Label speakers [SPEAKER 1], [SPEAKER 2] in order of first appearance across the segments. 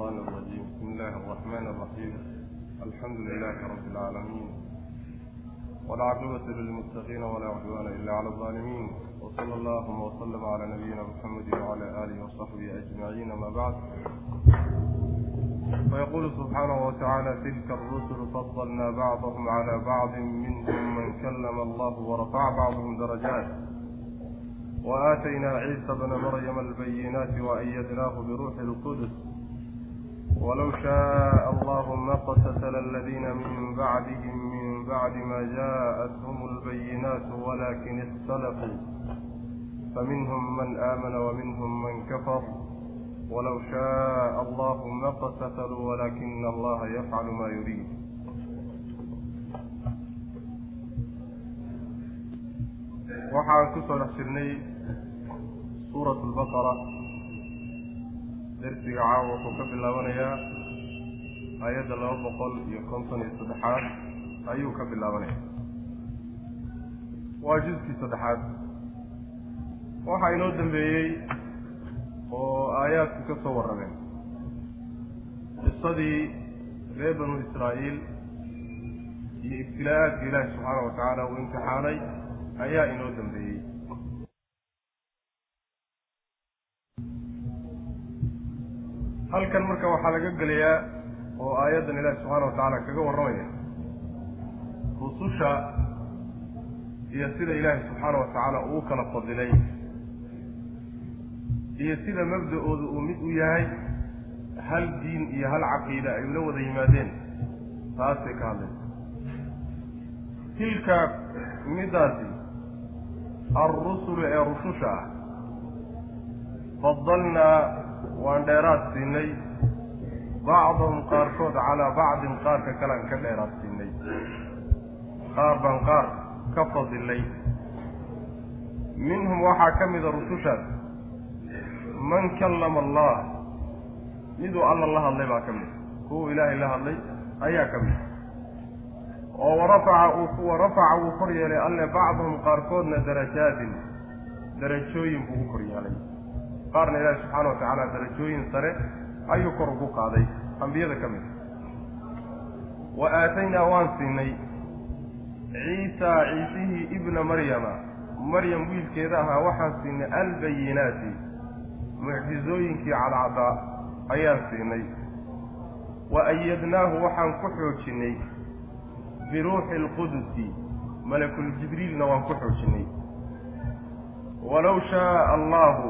[SPEAKER 1] الشيطان الرجيم بسم الله الرحمن الرحيم الحمد لله رب العالمين والعاقبة للمتقين ولا عدوان إلا على الظالمين وصلى اللهم وسلم على نبينا محمد وعلى آله وصحبه أجمعين ما بعد فيقول سبحانه وتعالى تلك الرسل فضلنا بعضهم على بعض منهم من كلم الله ورفع بعضهم درجات وآتينا عيسى بن مريم البينات وأيدناه بروح القدس ولو شاء الله ما اقتتل الذين من بعدهم من بعد ما جاءتهم البينات ولكن اختلفوا فمنهم من آمن ومنهم من كفر ولو شاء الله ما اقتتلوا ولكن الله يفعل ما يريد waxaan kusoo dhex jirnay suurat albaqara darsiga caawa wuxuu ka bilaabanayaa aayadda laba boqol iyo konton iyo saddexaad ayuu ka bilaabanaya waa juskii saddexaad. Waxaa inoo dambeeyey oo aayaadku ka soo warrameen. Qisadii reer banu israa'iil iyo ibtilaa-aadka ilaahi subxaana wa tacaala uu imtixaanay ayaa inoo dambeeyey halkan marka waxaa laga gelayaa oo aayaddan ilaahi subxaana wa tacaala kaga warramaya rususha iyo sida ilaahi subxaana wa tacaala uu kala fadilay iyo sida mabda-oodu uu mid u yahay hal diin iyo hal caqiida ay ula wada yimaadeen taasay ka hadlaysa tilka middaasi alrusulu ee rususha ah fadalnaa waan dheeraad siinay. Bacdahum qaarkood calaa bacdin qaarka kalean ka dheeraad siinay. Qaar baan qaar ka fadilay minhum waxaa ka mida rusushaas. Man kallama allah. Miduu alla la hadlay baa ka mid kuwa ilaahay la hadlay ayaa ka mid oo warafaca uu warafaca wuu kor yeelay alle bacdahum qaarkoodna darajaatin darajooyin buu u kor yeelay qaarna ilaahi subxaana wa tacaala darajooyin sare ayuu kor ugu qaaday. Ambiyada ka mid. Wa aataynaa waan siinay ciisa ciisihii ibna maryama. Maryam wiilkeeda ahaa waxaan siinay albayinaati. Mucjizooyinkii cadcaddaa ayaan siinay. Wa ayadnaahu waxaan ku xoojinnay biruuxi alqudusi malakuljibriilna waan ku xoojinay. Walow shaaa allahu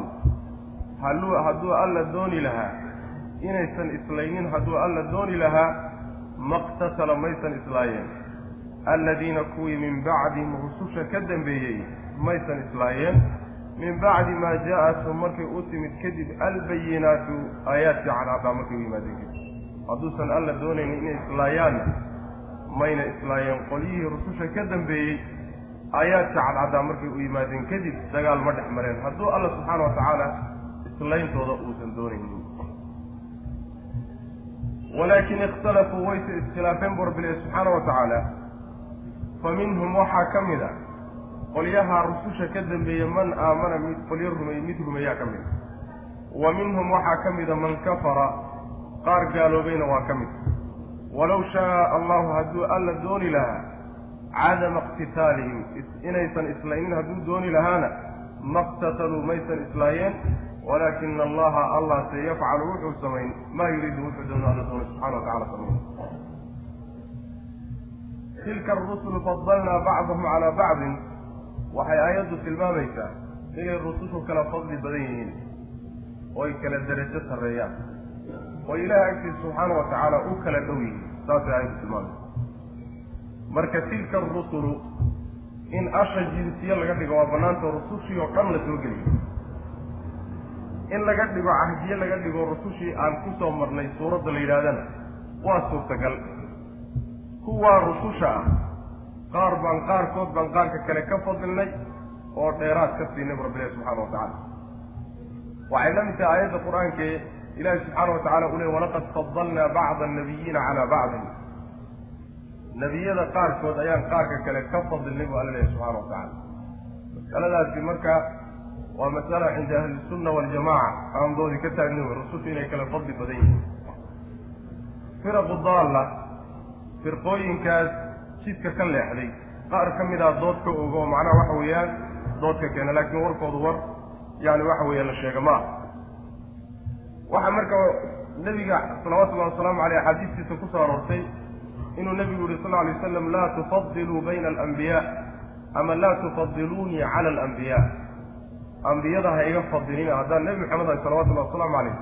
[SPEAKER 1] haluu hadduu alla dooni lahaa inaysan islaynin hadduu alla dooni lahaa maqtatala maysan islaayeen. Alladiina kuwii min bacdihim rususha ka dambeeyey maysan islaayeen. Min bacdi maa jaa-athum markay u timid kadib albayinaatu aayaadkii cadcaddaa markay u yimaadeen kadib. Hadduusan alla doonaynin inay islaayaanna mayna islaayeen. Qolyihii rususha ka dambeeyey aayaadka cadcaddaa markay u yimaadeen kadib dagaal ma dhex mareen. Hadduu alla subxaana wa tacaala isleyntooda uusan doonaynin. Walaakin ikhtalafuu wayse iskhilaafeen ilahi subxaana wa tacaala fa minhum waxaa ka mid a qolyaha rususha ka dambeeya man aamana mid qolyo rumey mid rumeeyaa ka mid wa minhum waxaa ka mida man kafara qaar gaaloobayna waa ka mid walow shaaa allahu hadduu alla dooni lahaa cadama iqtitaalihim inaysan islaynin hadduu dooni lahaana maqtataluu maysan islaayeen walaakina allaha allah se yafcalu wuxuu samayn maa yuriidu wuxuu doono alla doono subxana wa tacala samayn tilka arusulu fadalnaa bacdahum calaa bacdin waxay aayaddu tilmaamaysaa inay rusushu kala fadli badan yihiin oo ay kala derajo sarreeyaan oo ilaaha agtiisa subxaana wa tacaala u kala dhow yihiin saasay aayaddu tilmaamaysa marka tilka arusulu in asha jinsiye laga dhigo waa bannaanta rusushii oo dhan la soo geliyo in laga dhigo cahdiye laga dhigo rusushii aan ku soo marnay suuradda la yidhahdana waa suurtagal. Kuwaa rususha ah qaar baan qaarkood baan qaarka kale ka fadilnay oo dheeraad ka siinay rabbilahi subxana wa tacaala. Waxay la mid tahay aayadda qur'aankee ilaahi subxaana wa tacala uu ley walaqad fadalnaa bacda annabiyiina calaa bacdin. Nebiyada qaarkood ayaan qaarka kale ka fadilnay bu alla leehay subxana wa tacaala. Masaladaasi marka waa masala cinda ahlisunna waljamaca aan doodi ka taagni wey rusushu inay kala fadli badan yihiin. Firaqu daalla firqooyinkaas jidka ka leexday. Qaar ka mid ah dood ka ogo oo macnaha waxa weeyaan doodka keena laakiin warkoodu war yani waxa weeya la sheega ma ah waxaa marka nebiga salawatullahi wasalaamu aleyh axaadiistiisa ku soo aroortay inuu nebigu yihi sal alay waslam laa tufadiluu bayna alambiyaa ama laa tufadiluunii cala alambiyaa ambiyada ha iga fadilina haddaan nebi maxamed ahay salawatullahi wasalaamu calayh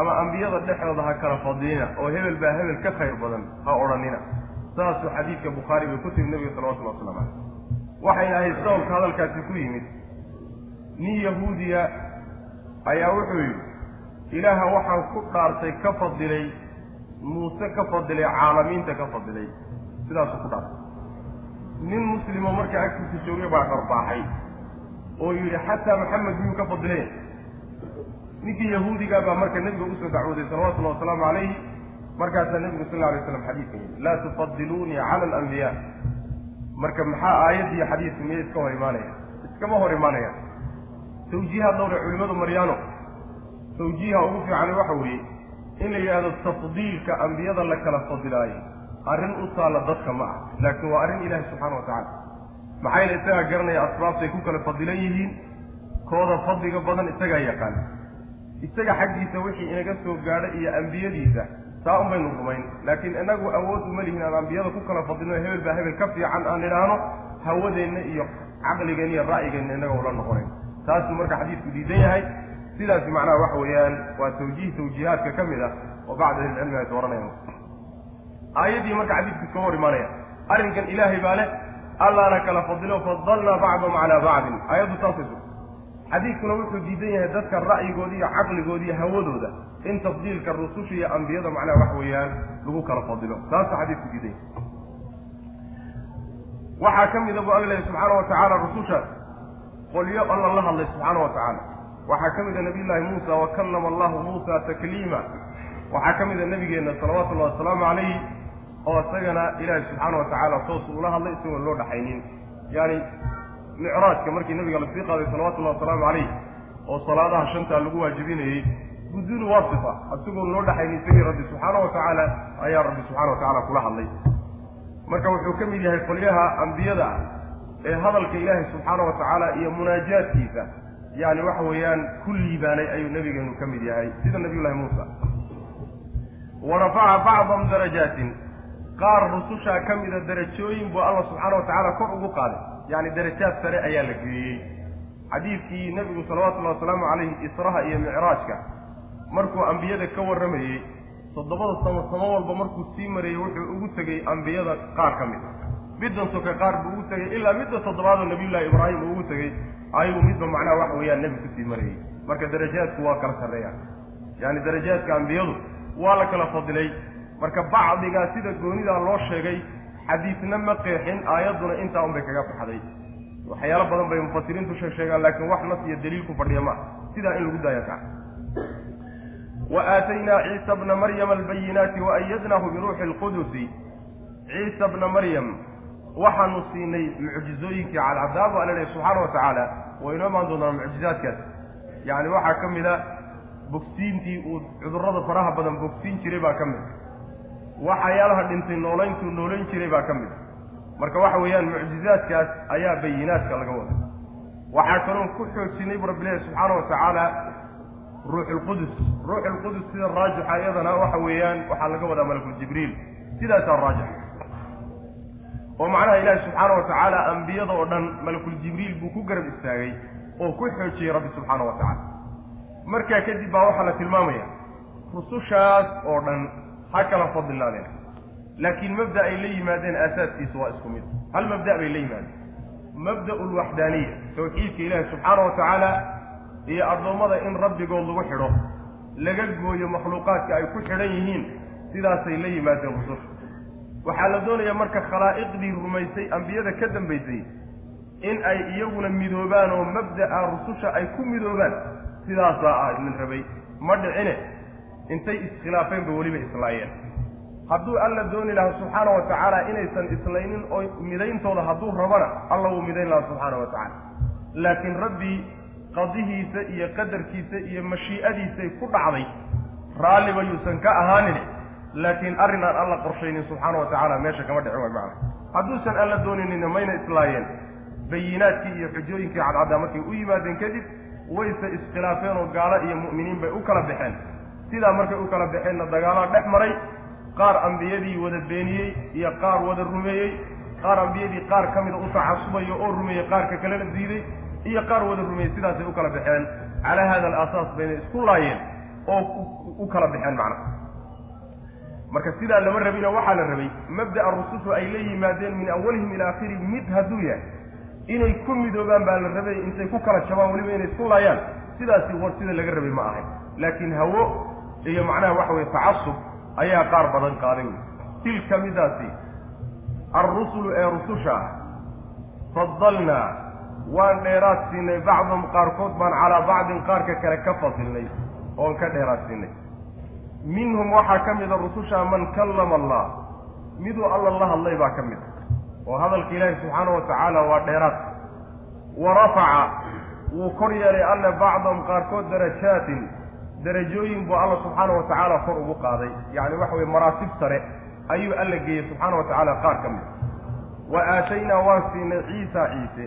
[SPEAKER 1] ama ambiyada dhexdooda ha kala fadilina oo hebel baa hebel ka khayr badan ha odhanina. Saasuu xadiidka bukhaari bay ku timi nebiga salawatullahi waslamu caleyh waxayna ahayd sababka hadalkaasi ku yimid nin yahuudiya ayaa wuxuu yidhi ilaaha waxaan ku dhaartay ka fadilay muuse ka fadilay caalamiinta ka fadilay. Sidaasuu ku dhaartay. Nin muslimo markaa agtiisa joogay baa dharbaaxay oo yidhi xataa maxamed miyuu ka fadilay ninkii yahuudigaa baa marka nebiga u soo dacwooday salawatullahi wasalaamu calayhi markaasaa nebigu sal lla alay slam xadiidka yidhi laa tufadiluunii cala alambiyaa marka maxaa aayaddi iyo xadiidku miyay iska hor imaanaya iskama hor imaanaya tawjiiha dhowre culimadu maryaano tawjiiha ugu fiicani waxa weeye in la yidhahdo tafdiilka ambiyada la kala fadilaayo. Arrin u taalla dadka ma ah laakiin waa arrin ilaahi subxaana wa tacaala maxaa yeele isagaa garanaya asbaabtay ku kala fadilan yihiin? Kooda fadliga badan isagaa yaqaana isaga xaggiisa wixii inaga soo gaadha iyo ambiyadiisa saa un baynu rumayn. Laakiin inagu awood uma lihin aan ambiyada ku kala fadilno hebel baa hebel ka fiican aan idhaahno hawadeenna iyo caqligeenna iyo ra'yigeenna inaga ula noqonayn. Taasuu marka xadiidku diidan yahay. Sidaasi macnaha waxa weeyaan waa tawjiih tawjiihaadka ka mid ah oo bacd ahlicilmi ay dooranayaan aayaddii marka xadiidku iskama hor imaanaya arrinkan ilaahay baa leh allaana kala fadilo fadalnaa bacdahum calaa bacdin. Aayaddu taasay su xadiidkuna wuxuu diidan yahay dadka ra'yigooda iyo caqligooda iyo hawadooda in tafdiilka rususha iyo ambiyada macnaha wax weeyaan lagu kala fadilo taasuu xadiidku diidan yahay. Waxaa ka mida buu leeyahy subxaana wa tacaala rususha. Qolyo alla la hadlay subxaana wa tacaala waxaa ka mid a nabiy llaahi muusa wa kallama allahu muusa takliima. Waxaa ka mid a nabigeenna salawatullahi wasalaamu calayhi oo isagana ilaahi subxaana wa tacaala toos ula hadlay isagoon loo dhaxaynin. Yaani micraajka markii nabiga la sii qaaday salawatullahi wasalaamu calayh oo salaadaha shantaa lagu waajibinayey buduuni waasifa. Isagoon loo dhaxaynin isagii rabbi subxaana wa tacaala ayaa rabbi subxana wa tacaala kula hadlay. Marka wuxuu ka mid yahay qolyaha ambiyada ah ee hadalka ilaahay subxaana wa tacaala iyo munaajaadkiisa. Yani waxa weeyaan ku liibaanay ayuu nabigeenu ka mid yahay. Sida nabiyullahi muusa. Wa rafaca bacdahum darajaatin qaar rusushaa ka mida darajooyin buu alla subxaana wa tacaala kor ugu qaaday. Yani darajaad sare ayaa la geeyey. Xadiidkii nebigu salawatullahi wasalaamu calayhi israha iyo micraajka markuu ambiyada ka warramayey toddobada samo samo walba markuu sii marayey wuxuu ugu tegey ambiyada qaar ka mid middan soke qaar buu ugu tegey ilaa midda toddobaadoo nabiyullahi ibraahim uu ugu tegey ayuu midba macnaha waxa weeyaan nebi ku sii marayey marka darajaadku waa kala sarreeyaan yaani darajaadka ambiyadu waa la kala fadilay marka bacdigaa sida goonidaa loo sheegay xadiidna ma qeexin aayadduna intaa un bay kaga baxday waxyaalo badan bay mufasiriintu sheeg sheegaan laakiin wax nas iyo daliil ku fadhiya ma sidaa in lagu daaya kaa wa aataynaa ciisa bna maryama albayinaati wa ayadnaahu biruuxi alqudusi ciisa bna maryam waxaanu siinay mucjizooyinkii cadcadaabu alla lehy subxaana wa tacaala waa inoo imaan doonaa mucjizaadkaas. Yacni waxaa ka mid a bogsiintii uu cudurrada faraha badan bogsiin jiray baa ka mid waxyaalaha dhintay noolayntuu noolayn jiray baa ka mid marka waxa weeyaan mucjizaadkaas ayaa bayinaadka laga wada waxaa kaloon ku xoojinay bu rabbilahi subxaana wa tacaala ruuxulqudus ruuxulqudus sida raajixa iyadana waxa weeyaan waxaa laga wadaa malakuljibriil sidaasaa raajix oo macnaha ilaahi subxaana wa tacaala ambiyada oo dhan malakuljibriil buu ku garab istaagay oo ku xoojiyey rabbi subxaana wa tacaala. Markaa kadib baa waxaa la tilmaamaya rusushaas oo dhan ha kala fadilaadeen laakiin mabda ay la yimaadeen aasaaskiisu waa isku mid. Hal mabda bay la yimaadeen? Mabda'u lwaxdaaniya tawxiidka ilaahi subxaana wa tacaala iyo addoommada in rabbigood lagu xidho laga gooyo makhluuqaadka ay ku xidhan yihiin sidaasay la yimaadeen rususha waxaa la doonaya marka khalaa'iqdii rumaysay ambiyada ka dambaysay in ay iyaguna midoobaan oo mabda'a rususha ay ku midoobaan sidaasaa ah idin rabay. Ma dhicine intay iskhilaafeen ba weliba islaayeen. Hadduu alla dooni lahaa subxaana wa tacaala inaysan islaynin oo midayntooda hadduu rabana alla wuu midayn lahaa subxaana wa tacaala. Laakiin rabbii qadihiisa iyo qadarkiisa iyo mashii'adiisay ku dhacday raalliba yuusan ka ahaanin laakiin arrin aan alla qorshaynin subxaana wa tacaala meesha kama dhicin way macana hadduusan alla doonayninna mayna islaayeen bayinaadkii iyo xujooyinkii cadcaddaa markay u yimaadeen kadib wayse iskhilaafeen oo gaalo iyo mu'miniin bay u kala baxeen sidaa markay u kala baxeenna dagaalaa dhex maray qaar ambiyadii wada beeniyey iyo qaar wada rumeeyey qaar ambiyadii qaar ka mida u tacasubayo oo rumeeyey qaarka kalena diiday iyo qaar wada rumeeyey sidaasay u kala baxeen. Calaa hada alaasaas bayna isku laayeen oo u kala baxeen macnaha marka sidaa lama rabino waxaa la rabay mabda'a rusushu ay la yimaadeen min awalihim ila aakhiri mid hadduu yahay inay ku midoobaan baa la rabay intay ku kala jabaan weliba inay isku laayaan. Sidaasi war sida laga rabay ma ahayn. Laakiin hawo iyo macnaha waxa weye tacasub ayaa qaar badan qaaday wey tilka midaasi alrusulu ee rususha ah fadalnaa waan dheeraad siinay. Bacdahum qaarkood baan calaa bacdin qaarka kale ka fadilnay oon ka dheeraad siinay. Minhum waxaa ka mida rususha man kallama allah. Miduu alla la hadlay baa ka mid a. Oo hadalka ilaahi subxaana wa tacaala waa dheeraad. Wa rafaca wuu kor yeelay alla bacdahum qaarkood darajaatin darajooyin buu alla subxaana wa tacaala kor ugu qaaday. Yacni waxa weye maraatib sare ayuu alla geeyey subxaana wa tacaala qaar ka mid wa aataynaa waan siinay ciisa ciise.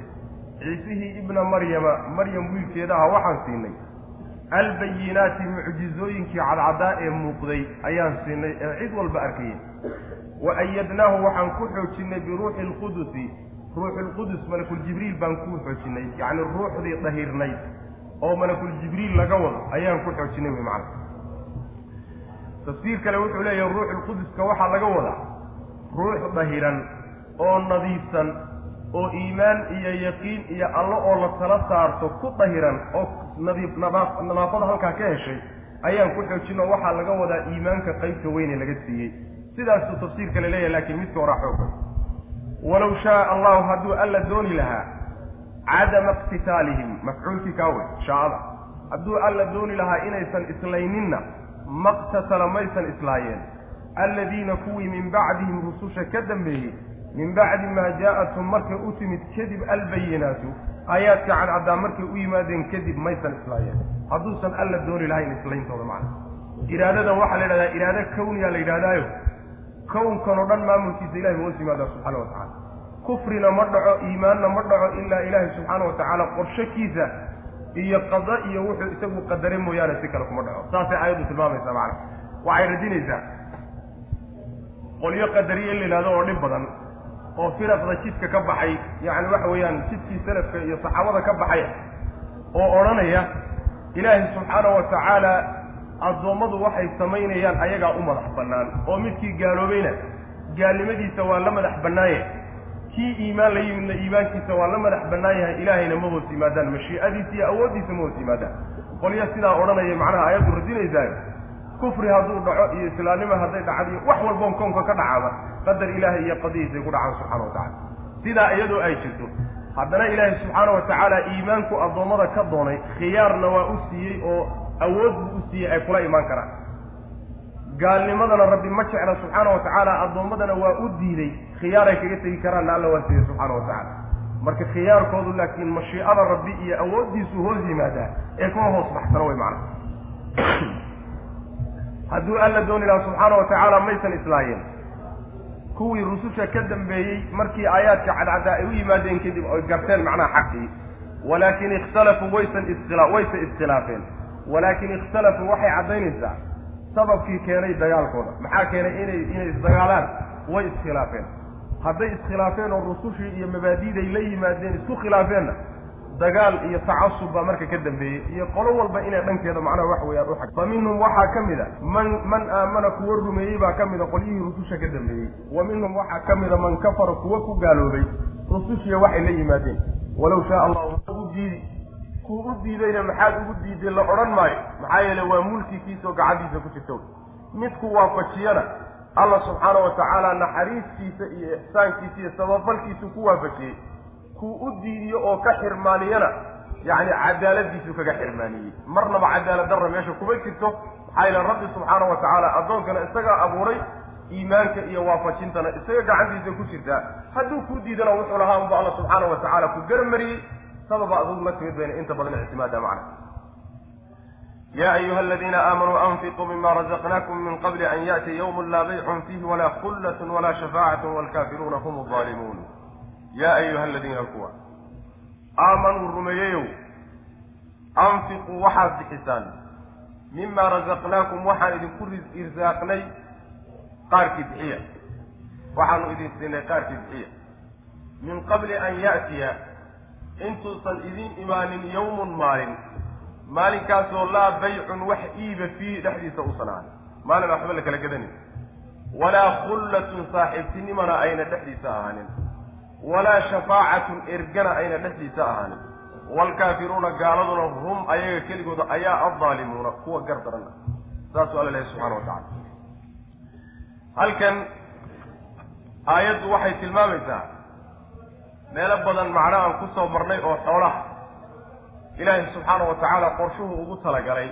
[SPEAKER 1] Ciisihii ibna maryama maryam wiilkeedaha waxaan siinay. Albayinaati mucjizooyinkii cadcaddaa ee muuqday ayaan siinay ee cid walba arkayay. Wa ayadnaahu waxaan ku xoojinnay biruuxi alqudusi ruuxulqudus malakuljibriil baan ku xoojinay. Yacni ruuxdii dahirnayd oo malakuljibriil laga wado ayaan ku xoojinay wey macana tafsiir kale wuxuu leeyahay ruuxulquduska waxaa laga wadaa ruux dahiran oo nadiifsan oo iimaan iyo yaqiin iyo allo oo la tala saarto ku dahiran oo nadiif nadaaf nadaafada halkaa ka heshay ayaan ku xoojin oo waxaa laga wadaa iimaanka qaybta weyne laga siiyey. Sidaasuu tafsiir kale leeyahay laakiin midka horaa xooga walow shaaa allahu hadduu alla dooni lahaa cadama iqtitaalihim mafcuulkii kaa wey shaacada hadduu alla dooni lahaa inaysan islayninna maqtatala maysan islaayeen alladiina kuwii min bacdihim rususha ka dambeeyey min bacdi maa jaa'athum markay u timid kadib albayinaatu aayaadka cadcaddaa markay u yimaadeen kadib maysan islaayeen hadduusan alla dooni lahayn islayntooda macna iraadadan waxaa la yidhahdaa iraado kawniyaa la yidhahdaayo kownkan oo dhan maamulkiisa ilahay ba hoos yimaadaa subxaana wa tacala kufrina ma dhaco iimaanna ma dhaco ilaa ilaahay subxaana wa tacaala qorshakiisa iyo qada iyo wuxuu isagu qadare mooyaane si kale kuma dhaco. Saasay aayaddu tilmaamaysaa macna. Waxay radinaysaa qolyo qadariye la yidhahdo oo dhib badan oo firaqda jidka ka baxay yacni waxa weeyaan jidkii salafka iyo saxaabada ka baxay oo odhanaya ilaahay subxaana wa tacaala addoommadu waxay samaynayaan ayagaa u madax bannaan oo midkii gaaloobayna gaalnimadiisa waa la madax bannaanye kii iimaan la yimidna iimaankiisa waa la madax bannaan yahay ilaahayna ma hoos yimaadaan mashii'adiisa iyo awooddiisa ma hoos yimaadaan. Qolyo sidaa odhanaya macnaha ayaddu radinaysaayo kufri hadduu dhaco iyo islaamnimo hadday dhacdiyo wax walboon koonka ka dhacaaba qadar ilaahay iyo qadihiisay ku dhacaan subxana wa tacala sidaa iyadoo ay jirto haddana ilaahay subxaana wa tacaala iimaanku addoommada ka doonay khiyaarna waa u siiyey oo awood buu u siiyey ay kula imaan karaan gaalnimadana rabbi ma jecla subxaana wa tacaala addoommadana waa u diiday khiyaaray kaga tegi karaanna alla waa siiyey subxaana wa tacaala. Marka khiyaarkoodu laakiin mashiicada rabbi iyo awooddiisu hoos yimaadaa ee kuma hoos baxsano way macnaha hadduu alla dooni lahaa subxaana wa tacaala maysan islaayeen kuwii rususha ka dambeeyey markii aayaadka cadcaddaa ay u yimaadeen kadib oy garteen macnaha xaqii. Walaakin ikhtalafuu waysan iskila waysa iskhilaafeen. Walaakin ikhtalafuu waxay caddaynaysaa sababkii keenay dagaalkooda. Maxaa keenay inay inay isdagaalaan? Way iskhilaafeen. Hadday iskhilaafeen oo rusushii iyo mabaadiiday la yimaadeen isku khilaafeenna dagaal iyo tacasub baa marka ka dambeeyey. Iyo qolo walba inay dhankeeda macnaha wax weeyaan u xag. Fa minhum waxaa ka mid a man man aamana kuwa rumeeyey baa ka mid a qolyihii rususha ka dambeeyey. Wa minhum waxaa ka mid a man kafara kuwa ku gaaloobay rusushiya waxay la yimaadeen. Walow shaa allahu diidi kuu u diidayna maxaad ugu diiday la odhan maayo. Maxaa yeele waa mulkikiisaoo gacantiisa ku jirta midku waafajiyana alla subxaana wa tacaala naxariistiisa iyo ixsaankiisa iyo sabafalkiisu ku waafajiyey. Kuu u diidiyo oo ka xirmaaniyana yacni cadaaladiisu kaga xirmaaniyey. Marnaba cadaalad darra meesha kuma jirto. Maxaa yeele rabbi subxaana wa tacaala addoonkana isagaa abuuray iimaanka iyo waafajintana isaga gacantiisa ku jirtaa. Hadduu kuu diidana wuxuu lahaa unba alla subxaana wa tacaala ku garamariyey sababa adugu la timid bayna inta badan ictimaada macna ya ayuha aladiina aamanuu anfiquu mima razaqnakum min qabli an yaأtiya ywm laa baycun fiihi walaa kullat walaa shafaacat wlkaafiruuna hum aalimuun ya ayuha aladiina kuwa aamanuu rumeeyeyow anfiquu waxaad bixisaan mima razaqnaakum waxaan idinku irsaaqnay qaarkii bixiya waxaanu idin siinay qaarkii bixiya min qabli an yatiya intuusan idin imaanin yawmun maalin. Maalinkaasoo laa baycun wax iiba fiihi dhexdiisa usan ahanin maalin waxba la kala gadanin walaa khullatun saaxiibtinimana ayna dhexdiisa ahaanin. Walaa shafaacatun ergana ayna dhexdiisa ahaanin. Waalkaafiruuna gaaladuna hum ayaga keligooda ayaa addaalimuuna kuwa gar daran. Ah saasuu alla lehay subxana wa tacala halkan aayaddu waxay tilmaamaysaa meelo badan macno aan ku soo marnay oo xoolaha. Ilaahay subxaana wa tacaala qorshuhu ugu talagalay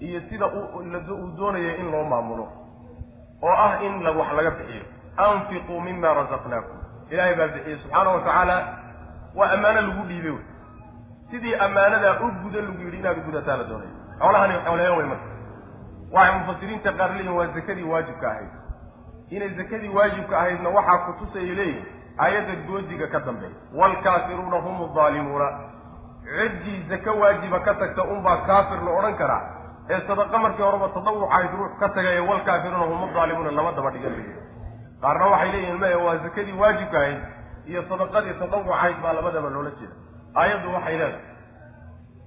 [SPEAKER 1] iyo sida uu doonaya in loo maamulo oo ah in la wax laga bixiyo. Anfiquu mima razaqnaakum. Ilaahay baa bixiyey subxaana wa tacaala waa ammaano lagu dhiibay wey. Sidii ammaanadaa u guda lagu yidhi inaad gudataa la doonaya xoolahani xoolaheen wey marka waxay mufasiriinta qaar leeyihiin waa zakadii waajibka ahayd. Inay zakadii waajibka ahaydna waxaa kutusayay leeyihiin aayadda goodiga ka dambeeya waalkaafiruuna hum aldaalimuuna ciddii zake waajiba ka tagta unbaa kaafir la odhan karaa. Ee sadaqa markii horeba tadawucahayd ruux ka tagaye waalkaafiruuna hum aldaalimuuna lama daba dhigan qaarna waxay leeyihiin maya waa zakadii waajibka ahayd iyo sadaqadii tadawucahayd baa labadaba loola jeeda. Aayaddu waxay leedahay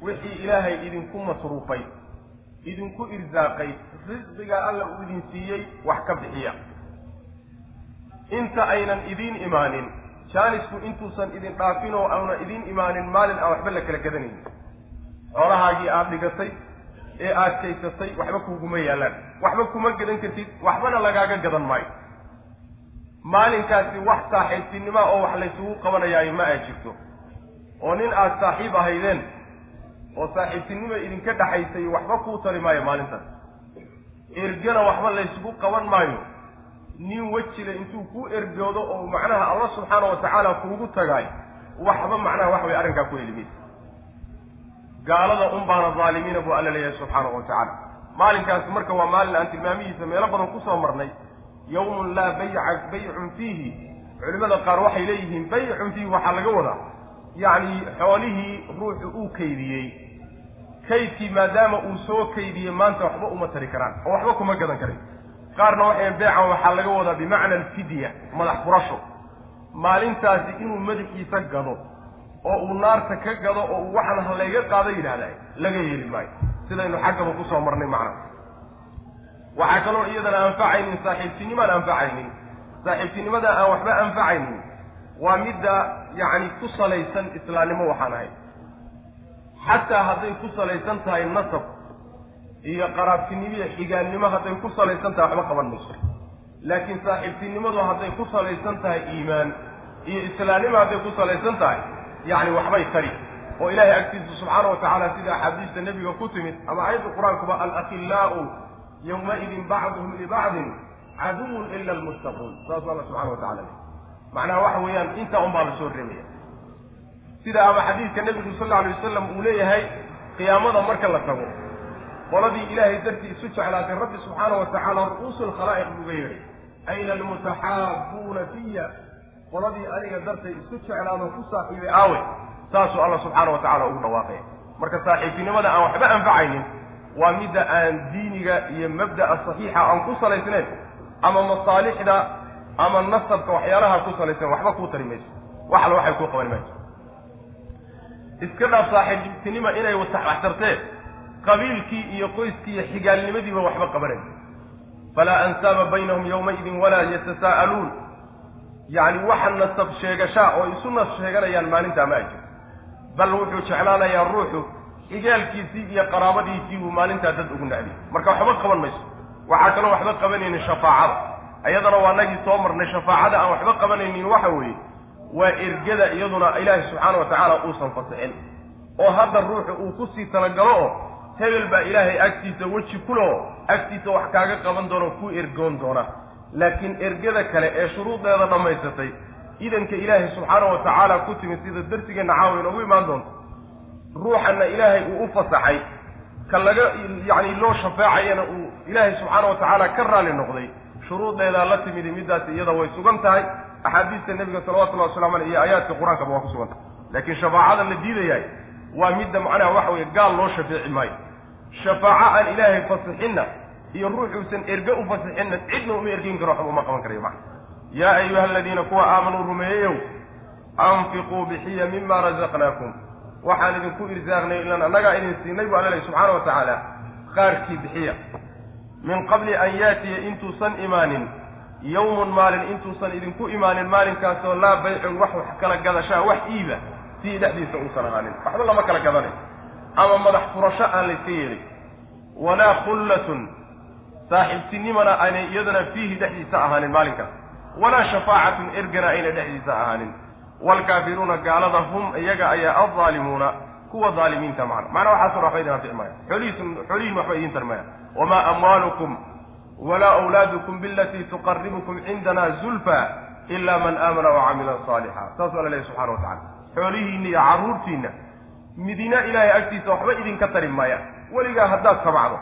[SPEAKER 1] wixii ilaahay idinku masruufay idinku irsaaqay risqiga alla uu idin siiyey wax ka bixiya inta aynan idiin imaanin. Jaanisku intuusan idin dhaafin oo auna idiin imaanin maalin aan waxba la kala gadanaynin xoolahaagii aada dhigatay ee aad kaysatay waxba kuuguma yaallaan waxba kuma gadan kartid waxbana lagaaga gadan maayo. Maalinkaasi wax saaxiibtinima oo wax laysugu qabanayaayo ma ay jirto. Oo nin aada saaxiib ahaydeen oo saaxiibtinima idinka dhaxaysay waxba kuu tari maayo maalintaas. Ergana waxba laysugu qaban maayo nin wejile intuu ku ergoodo oo macnaha allah subxaana wa tacaala kuugu tagaay waxba macnaha wax way arrinkaa ku heli maysa gaalada un baana dhaalimiina buu alla leeyahay subxaanahu wa tacaala maalinkaasi marka waa maalin aan tilmaamihiisa meelo badan ku soo marnay yawmun laa bayca baycun fiihi. Culimada qaar waxay leeyihiin baycun fiihi waxaa laga wadaa. Yacni xoolihii ruuxu uu kaydiyey. Kaydkii maadaama uu soo kaydiyey maanta waxba uma tari karaan. Oo waxba kuma gadan karin qaarna waxay beecan waxaa laga wadaa bimacna alfidya madax furasho. Maalintaasi inuu madaxiisa gado oo uu naarta ka gado oo uu waxaan halayga qaado yidhahdaa laga yeeli maayo. Sidaynu xaggaba ku soo marnay macna. Waxaa kaloo iyadana anfacaynin saaxiibtinimaan anfacaynin. Saaxiibtinimada aan waxba anfacaynin waa midda yacni ku salaysan islaamnimo waxaan ahay. Xataa hadday ku salaysan tahay nasab iyo qaraabtinimo iyo xigaannimo hadday ku salaysan tahay waxba qaban mayso. Laakiin saaxiibtinimadu hadday ku salaysan tahay iimaan iyo islaamnimo hadday ku salaysan tahay yacni waxbay tari. Oo ilaahay agtiisa subxaana wa tacaala sida axaadiista nebiga ku timid ama aayadda qur'aankuba alakhillaau yawmaidin bacduhum libacdin caduwun ila almuttaquun. Saasuu alla subxana wa tacala macnaha waxa weeyaan intaa un baa la soo reebaya. Sida ama xadiidka nebigu sal alla alay wasalam uu leeyahay qiyaamada marka la tago qoladii ilaahay dartii isu jeclaatay rabbi subxaana wa tacaala ru'uusu lkhalaa'iq buuga yeedhay ayna almutaxaabuuna fiya qoladii aniga dartay isu jeclaado ku saaxiibay aawe saasuu alla subxaana wa tacala ugu dhawaaqaya marka saaxiibtinimada aan waxba anfacaynin waa midda aan diiniga iyo mabda'a saxiixa aan ku salaysnayn ama masaalixda ama nasabka waxyaalaha ku salaysan waxba kuu tari mayso. Wax waxay kuu qaban mayso. Iska dhaaf saaxiibtinima inay waxtartee qabiilkii iyo qoyskii iyo xigaalnimadiiba waxba qabanay falaa ansaaba baynahum yawmaidin walaa yatasaa'aluun yacni waxa nasab sheegashaa oo isu nas sheeganayaan maalintaa ma ajir bal wuxuu jeclaanayaa ruuxu xigaalkiisii iyo qaraabadiisii buu maalintaa dad ugu nacdiyay marka waxba qaban mayso. Waxaa kaloo waxba qabanaynin shafaacada. Ayadana waa nagii soo marnay shafaacada aan waxba qabanaynin waxa weeye. Waa ergada iyaduna ilaahi subxaana wa tacaala uusan fasixin. Oo hadda ruuxu uu ku sii talagalo oo hebel baa ilaahay agtiisa weji kuloo agtiisa wax kaaga qaban doona ku ergoon doona. Laakiin ergada kale ee shuruudeeda dhammaysatay idanka ilaahay subxaana wa tacaala ku timid sida darsigeenna caawa inoogu imaan doonto ruuxanna ilaahay uu u fasaxay ka laga yacni loo shafeecayana uu ilaahay subxaana wa tacaala ka raali noqday shuruudeedaa la timidi middaasi iyada way sugan tahay. Axaadiista nebiga salawatullahi waslamu aleyh iyo aayaadka qur'aankaba waa ku sugan tahay laakiin shafaacada la diidayahay waa midda macnaha waxa weeye gaal loo shafeeci maayo shafaaco aan ilaahay fasixinna iyo ruuxuusan erge u fasixinna cidna uma ergeyn karo waxba uma qaban karayo macna yaa ayuha aladiina kuwa aamanuu rumeeyeyow anfiquu bixiya mima razaqnaakum. Waxaan idinku irsaaqnay ilan annagaa idin siinay bu alla lehy subxaana wa tacaala qaarkii bixiya. Min qabli an yaatiya intuusan imaanin yawmun maalin intuusan idinku imaanin maalinkaasoo laa baycun wax wax kala gadashaa wax iiba fii dhexdiisa uusan ahaanin. Waxba lama kala gadanayo ama madax furasho aan layska yeelin walaa khullatun. Saaxiibtinimana aynay iyadana fiihi dhexdiisa ahaanin maalinkaas walaa shafaacatun ergana ayna dhexdiisa ahaanin. Waalkaafiruuna gaalada hum iyaga ayaa aldaalimuuna kuwa daalimiinta macna. Macnaa waxaaso waxba idin anfici maaya xoolihiisun waxba idiin tarmaya. Wamaa amwaalukum walaa awlaadukum bilatii tuqaribukum cindana zulfa ila man aamana wacamila saalixa saasuu alla lehy subxana wa tacala xoolihiinna iyo carruurtiinna midina ilaahay agtiisa waxba idinka tari maaya. Weligaa haddaad tabacdo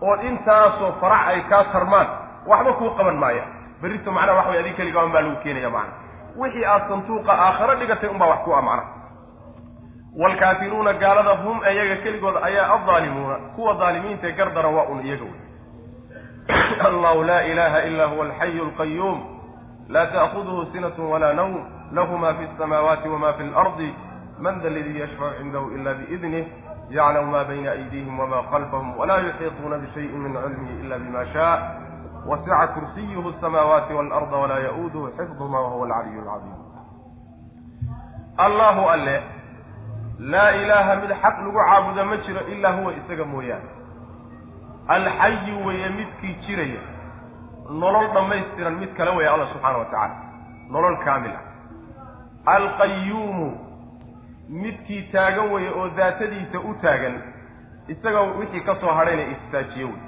[SPEAKER 1] oo intaasoo farax ay kaa tarmaan waxba kuu qaban maaya. Berrito macnaha wax way adig keligaa un baa lagu keenaya macna. Wixii aad santuuqa aakharo dhigatay unbaa wax ku a macna. Waalkaafiruuna gaalada hum iyaga keligood ayaa addaalimuuna kuwa daalimiintae gardara waa un iyaga wey allahu laa ilaha ila huwa alxayu alqayuum laa ta'kuduhu sinatu walaa nawm. Lahu ma fi alsamaawaati wama fi alardi man da ladii yashfacu cindahu ila biidnih yaclamu ma bayna aydihim wama khalfahum walaa yuxiiطuuna bishayin min cilmihi ila bima shaa wasica kursiyuhu asamaawaati waalarda walaa ya-uuduhu xifduhuma wahuwa alcaliyu alcadiim allahu alle laa ilaaha mid xaq lagu caabudo ma jiro ilaa huwa isaga mooyaane alxayu weeye midkii jiraya nolol dhammaystiran mid kale weeye alla subxaana wa tacaala nolol kaamil ah alqayuumu midkii taagan weeye oo daatadiisa u taagan isaga wixii ka soo hadhayna istaajiye wey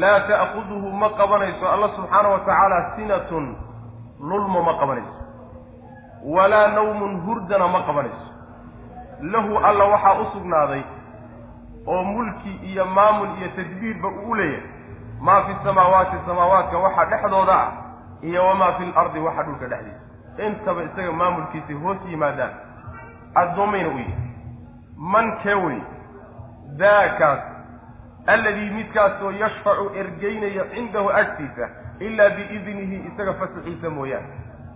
[SPEAKER 1] laa ta'kuduhu ma qabanayso alla subxaana wa tacaala sinatun lulmo ma qabanayso. Walaa nawmun hurdana ma qabanayso. Lahu alla waxaa u sugnaaday oo mulki iyo maamul iyo tadbiirba uu leeyahay. Maa fi samaawaati samaawaadka waxa dhexdooda ah iyo wamaa fi lardi waxa dhulka dhexdiisa. Intaba isaga maamulkiisay hoos yimaadaan addoommayna u yihi man kee wey daakaas alladii midkaasoo yashfacu ergeynaya cindahu agtiisa ilaa biidnihi isaga fasaxiisa mooyaane.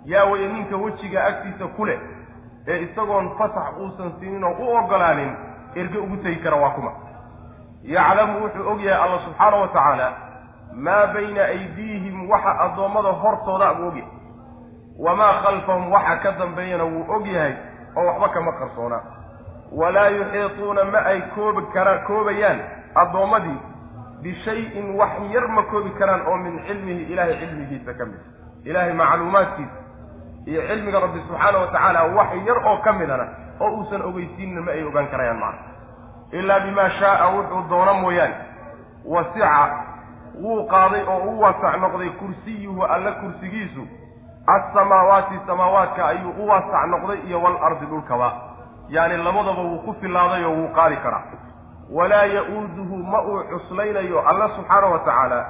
[SPEAKER 1] Yaa weye ninka wejiga agtiisa ku leh ee isagoon fasax uusan siinin oo u ogolaanin erge ugu tegi kara waa kuma. Yaclamu wuxuu og yahay alla subxaana wa tacaala maa bayna aydiihim waxa addoommada hortooda buu ogyahay wamaa khalfahum waxa ka dambeeyana wuu og yahay oo waxba kama qarsoona. Walaa yuxiituuna ma ay koobi kara koobayaan addoommadii bishayin wax yar ma koobi karaan oo min cilmihi ilaahay cilmigiisa ka mid. Ilaahay macluumaadkiisa iyo cilmiga rabbi subxaana wa tacaala wax yar oo ka midana oo uusan ogeysiinna ma ay ogaan karayaan macna. Ilaa bimaa shaaa wuxuu doono mooyaane. Wasica wuu qaaday oo u waasac noqday kursiyuhu alla kursigiisu assamaawaati samaawaadka ayuu u waasac noqday iyo waalardi dhulkaba. Yacni labadaba wuu ku filaaday oo wuu qaadi karaa. Walaa ya-uuduhu ma uu cuslaynayo alla subxaana wa tacaala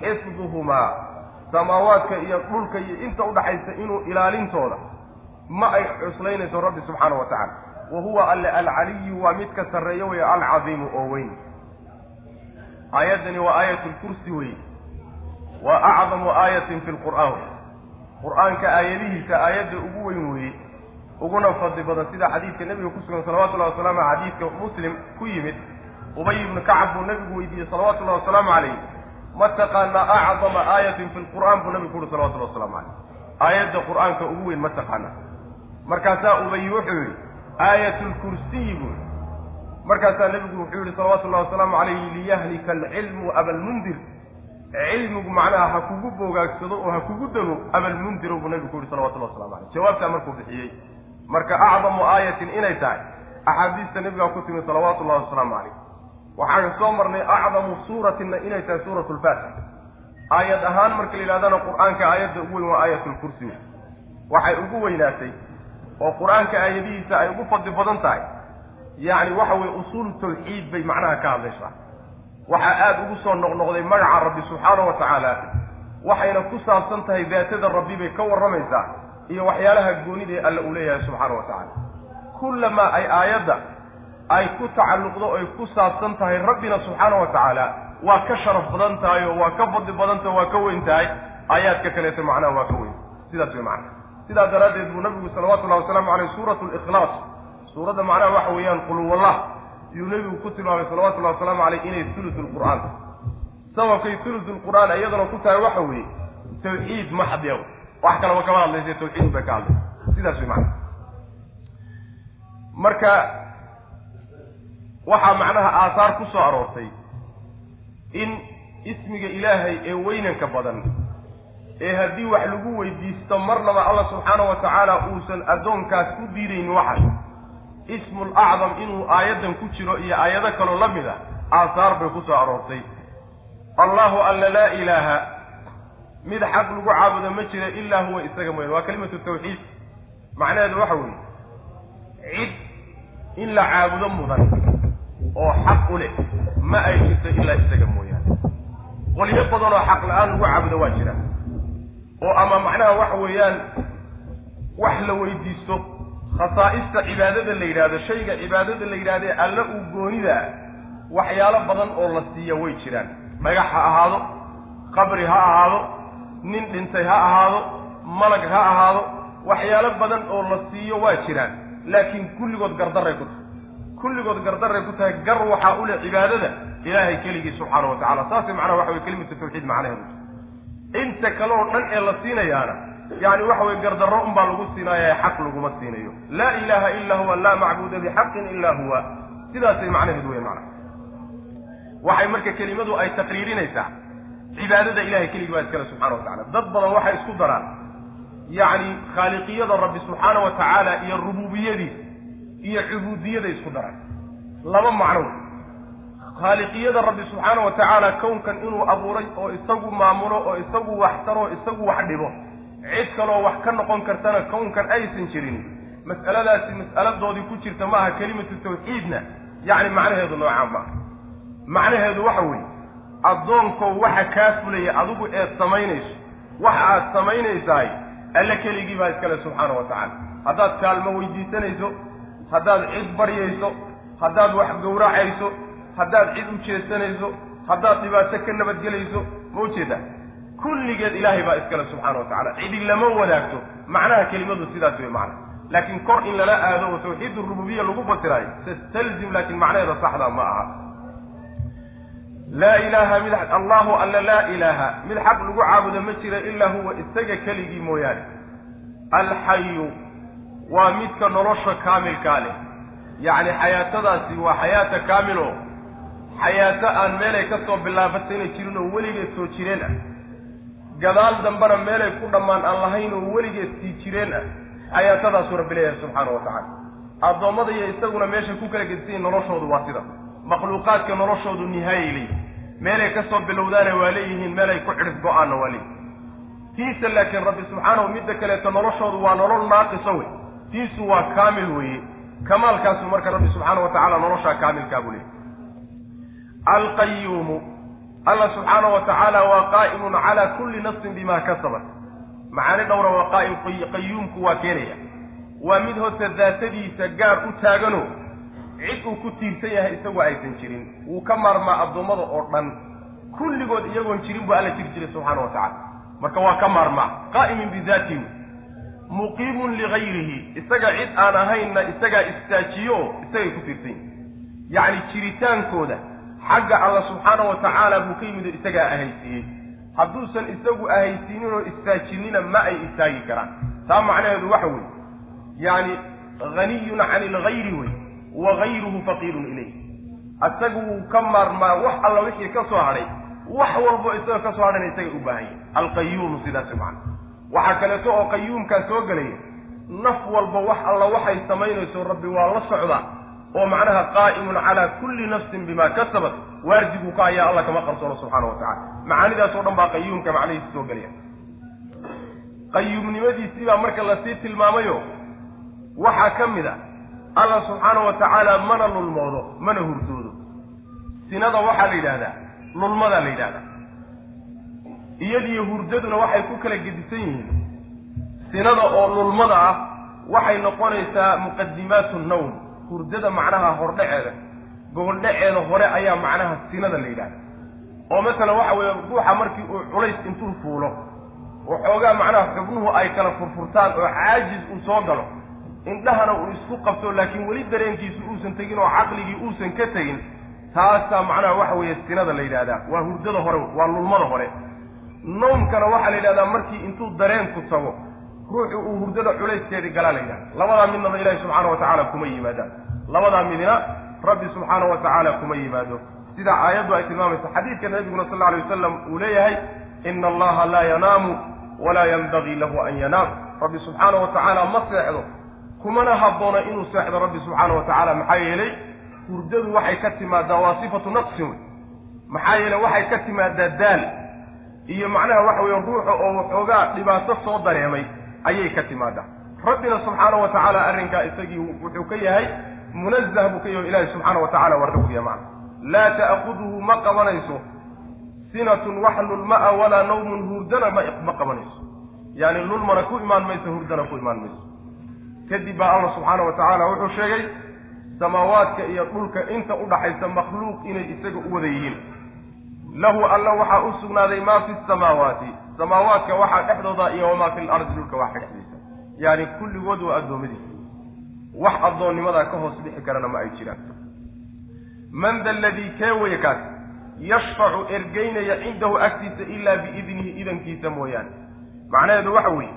[SPEAKER 1] xifduhumaa samaawaadka iyo dhulka iyo inta udhaxaysa inuu ilaalintooda ma ay cuslaynayso rabbi subxaana wa tacaala. Wa huwa alle alcaliyu waa midka sarreeyo weeye alcadiimu oo weyn. Aayaddani waa aayat lkursi weye waa acdamu aayatin fi lqur'aan qur'aanka aayadihiisa aayadda ugu weyn weeye uguna fadli badan sida xadiidka nebiga ku sugan salawatullahi wasalaamu xadiidka muslim ku yimid ubay ibnu kacab buu nebigu weydiiyey salawatullahi wasalaamu calayh ma taqaanaa acdama aayatin fi lqur'aan buu nebigu ku uhi salawatullahi waslamu caleyh aayadda qur'aanka ugu weyn ma taqaanaa markaasaa ubay wuxuu yidhi aayat lkursiyi buu yihi markaasaa nebigu wuxuu yihi salawatullahi wasalaamu calayhi liyahlika alcilmu abalmundir cilmigu macnaha ha kugu boogaagsado oo ha kugu dego abalmundirow buu nebigu ku yihi salawatullahi waslamu caleyh jawaabtaa markuu bixiyey marka acdamu aayatin inay tahay axaadiista nebigaa ku timi salawaatu ullahi wasalaamu calayh waxaan soo marnay acdamu suuratinna inay tahay suuratu lfaatixa aayad ahaan marka la yidhahdana qur'aanka aayadda ugu weyn waa aayatulkursi waxay ugu weynaatay oo qur'aanka aayadihiisa ay ugu fadli badan tahay. Yacni waxa weye usuulu tawxiid bay macnaha ka hadlaysaa waxaa aada ugu soo noqnoqday magaca rabbi subxaana wa tacaala waxayna ku saabsan tahay daatada rabbi bay ka warramaysaa iyo waxyaalaha goonida ee alla uu leeyahay subxaana wa tacaala kullamaa ay aayadda ay ku tacalluqdo oy ku saabsan tahay rabbina subxaana wa tacaala waa ka sharaf badan tahay oo waa ka fadli badan tahay waa ka weyn tahay. Aayaadka kaleeto macnaha waa ka weyn. Sidaas wey macana sidaa daraaddeed buu nabigu salawatullahi wasalaamu caleyh suuratu likhlaas suuradda macnaha waxa weeyaan qulwallah yuu nebigu ku tilmaamay salawatullahi wasalaamu caleyh inay thulutu lqur'aan sababkay thulutu lqur'aan iyadana ku tahay waxa weeye tawxiid maxdiya wax kalaba kama hadlaysa tawxiid bay ka hadlaysa. Sidaas wey macana marka waxaa macnaha aahaar ku soo aroortay in ismiga ilaahay ee weynanka badan ee haddii wax lagu weydiisto marnaba alla subxaana wa tacaala uusan addoonkaas u diidaynin waxaas ismul acdam inuu aayaddan ku jiro iyo aayado kaloo la mid a aahaar bay ku soo aroortay. Allahu alla laa ilaaha. Mid xaq lagu caabudo ma jira ilaa huwa isaga mooyane waa kalimatu tawxiid. Macnaheedu waxa weeye cid in la caabudo mudan oo xaq u leh ma ay jirto ilaa isaga mooyaane. Qolyo badan oo xaq la'aan lagu caabudo waa jira. Oo ama macnaha waxa weeyaan wax la weydiisto khasaa'ista cibaadada la yidhaahdo shayga cibaadada la yidhahdee alle uu goonidaa waxyaalo badan oo la siiya way jiraan. Dhagax ha ahaado qabri ha ahaado nin dhintay ha ahaado malag ha ahaado waxyaalo badan oo la siiyo waa jiraan. Laakiin kulligood gardaray ku tahay. Kulligood gardaray ku tahay gar waxaa u leh cibaadada ilaahay keligii subxaana wa tacala saasay macnaha waxa weye kelimatu tawxiid macnaheedu. Inta kale oo dhan ee la siinayaana yani waxa weye gardarro unbaa lagu siinaaya xaq laguma siinayo. Laa ilaaha ila huwa laa macbuuda bixaqin ila huwa. Sidaasay macnaheedu wey macna waxay marka kelimadu ay taqriirinaysaa. Cibaadada ilahay keligii baa iskale subxana wa tacala. Dad badan waxay isku daraan. Yacni khaaliqiyada rabbi subxaana wa tacaala iyo rububiyadiis iyo cubuudiyada isku daraan. Laba macno khaaliqiyada rabbi subxaana wa tacaala kownkan inuu abuuray oo isagu maamulo oo isagu wax taro isagu wax dhibo cid kaloo wax ka noqon kartana kownkan aysan jirin. Mas'aladaasi mas'aladoodii ku jirta ma aha kelimatu tawxiidna. Yacni macnaheedu noocaa ma aha macnaheedu waxa weeye addoonkow waxa kaa fulaya adigu eed samaynayso waxa aad samaynaysahay alle keligii baa iskale subxaana wa tacaala. Haddaad kaalmo weydiisanayso haddaad cid baryayso haddaad wax gowracayso haddaad cid u jeesanayso haddaad dhibaato ka nabadgelayso ma ujeeda kulligeed ilaahay baa iskale subxaana wa tacala cidi lama wanaagto macnaha kelimadu sidaas wey macna. Laakiin kor in lala aado oo tawxiid rububiya lagu fasiraayo tastalzim laakiin macnaheeda saxda ma aha. Laa ilaaha mid allahu alla laa ilaaha. Mid xaq lagu caabudo ma jira ilaa huwa isaga keligii mooyaane. Alxayu waa midka nolosha kaamilkaa leh. Yacni xayaatadaasi waa xayaata kaamilo xayaato aan meelay ka soo bilaabatayna jirin oo weligeed soo jireen ah gadaal dambena meelay ku dhammaan aan lahayn oo weligeed sii jireen ah xayaatadaasuu rabbi leeyahay subxaana wa tacaala. Addoommada iyo isaguna meeshay ku kala gedisayin noloshoodu waa sida. Makhluuqaadka noloshoodu nihaayay leeyihiin meelay ka soo bilowdaana waa leeyihiin meelay ku cidhif go'aanna waa leeyihiin tiisa laakiin rabbi subxaanahu midda kaleeto noloshoodu waa nolol naaqiso wey. Tiisu waa kaamil weeye. Kamaalkaasu marka rabbi subxaana wa tacaala noloshaa kaamilkaa buu leeyahy alqayuumu alla subxaana wa tacaala waa qaa'imun calaa kulli nafsin bima kasabat. Macaani dhowra waa qaa'im qayuumku waa keenaya. Waa mid horta daatadiisa gaar u taagano. Cid uu ku tiirsan yahay isagoo aysan jirin. Wuu ka maarmaa addoommada oo dhan. Kulligood iyagoon jirin buu alla jiri jiray subxaana wa tacala marka waa ka maarmaa qaa'imin bidaatihi muqiimun ligayrihi isaga cid aan ahaynna isagaa istaajiyo isagay ku tiirsan yihiin yacni jiritaankooda xagga alla subxaana wa tacaala buu ka yimid oo isagaa ahaysiiyey. Hadduusan isagu ahaysiinin oo istaajinina ma ay istaagi karaan. Taa macnaheedu waxa weeye yacni haniyun cani ilgayri wey wa gayruhu faqiirun ilayh. Isagu wuu ka maarmaa wax alla wixii ka soo hadhay wax walbo isaga ka soo hadhayna isaga u baahan yahay alqayuumu sidaas macna. Waxaa kaleeto oo qayuumkaa soo gelaya naf walba wax alla waxay samaynayso rabbi waa la socdaa oo macnaha qaa'imun calaa kulli nafsin bima kasabat waardigu ka ayaa alla kama qarsoono subxaana wa tacala macaanidaas oo dhan baa qayuumka macnihiisa soo gelaya qayuumnimadiisii baa marka la sii tilmaamayo waxaa ka mid a alla subxaana wa tacaala mana lulmoodo mana hurdoodo. Sinada waxaa la yidhahdaa lulmadaa la yidhahdaa iyadiyo hurdaduna waxay ku kala gedisan yihiin. Sinada oo lulmada ah waxay noqonaysaa muqadimaatu nawm hurdada macnaha hordhaceeda goboldhaceeda hore ayaa macnaha sinada la yidhahda. oo masalan waxa weeye ruuxa markii uu culays intuu fuulo waxoogaa macnaha xubnuhu ay kala furfurtaan oo caajis uu soo galo indhahana uu isku qabto laakiin weli dareenkiisu uusan tegin oo caqligii uusan ka tegin taasaa macnaha waxa weeye sinada la yidhahdaa. Waa hurdada hore waa lulmada hore. Nawmkana waxaa la yidhahdaa markii intuu dareenku tago ruuxu uu hurdada culayskeedii galaa la yidhahda labadaa midnaba ilaahi subxaana wa tacaala kuma yimaadaan. Labadaa midna rabbi subxaana wa tacaala kuma yimaado. Sida aayaddu ay tilmaamayso xadiidka nabiguna sal alay wasalam uu leeyahay ina allaha laa yanaamu walaa yanbagii lahu an yanaam. Rabbi subxaana wa tacaala ma seexdo kumana habboona inuu seexdo rabbi subxaana wa tacaala. Maxaa yeelay hurdadu waxay ka timaadaa waa sifatu naqsin wey. Maxaa yeele waxay ka timaadaa daal. Iyo macnaha waxa weeye ruuxa oo waxoogaa dhibaato soo dareemay ayay ka timaadaa rabbina subxaana wa tacaala arrinkaa isagii wuxuu ka yahay munazah buu ka yahay ilaahi subxaana wa tacala waa rabbiya macna laa ta'kuduhu ma qabanayso. Sinatun wax lulma-a walaa nawmun hurdana ma qabanayso. Yaani lulmana ku imaan mayso hurdana ku imaan mayso. Kadib baa allah subxaana wa tacaala wuxuu sheegay samaawaadka iyo dhulka inta udhaxaysa makhluuq inay isaga u wada yihiin. Lahu alla waxaa u sugnaaday maa fi samaawaati samaawaadka waxaa dhexdooda iyo wamaa fi lardi dhulka waxa dhexdiisa. Yaani kulligood waa addoommadiisa. Wax addoonnimadaa ka hoos bixi karana ma ay jiraan. Man da aladii kee weye kaas yashfacu ergeynaya cindahu agtiisa ilaa biidnihi idankiisa mooyaane. Macnaheedu waxa weeye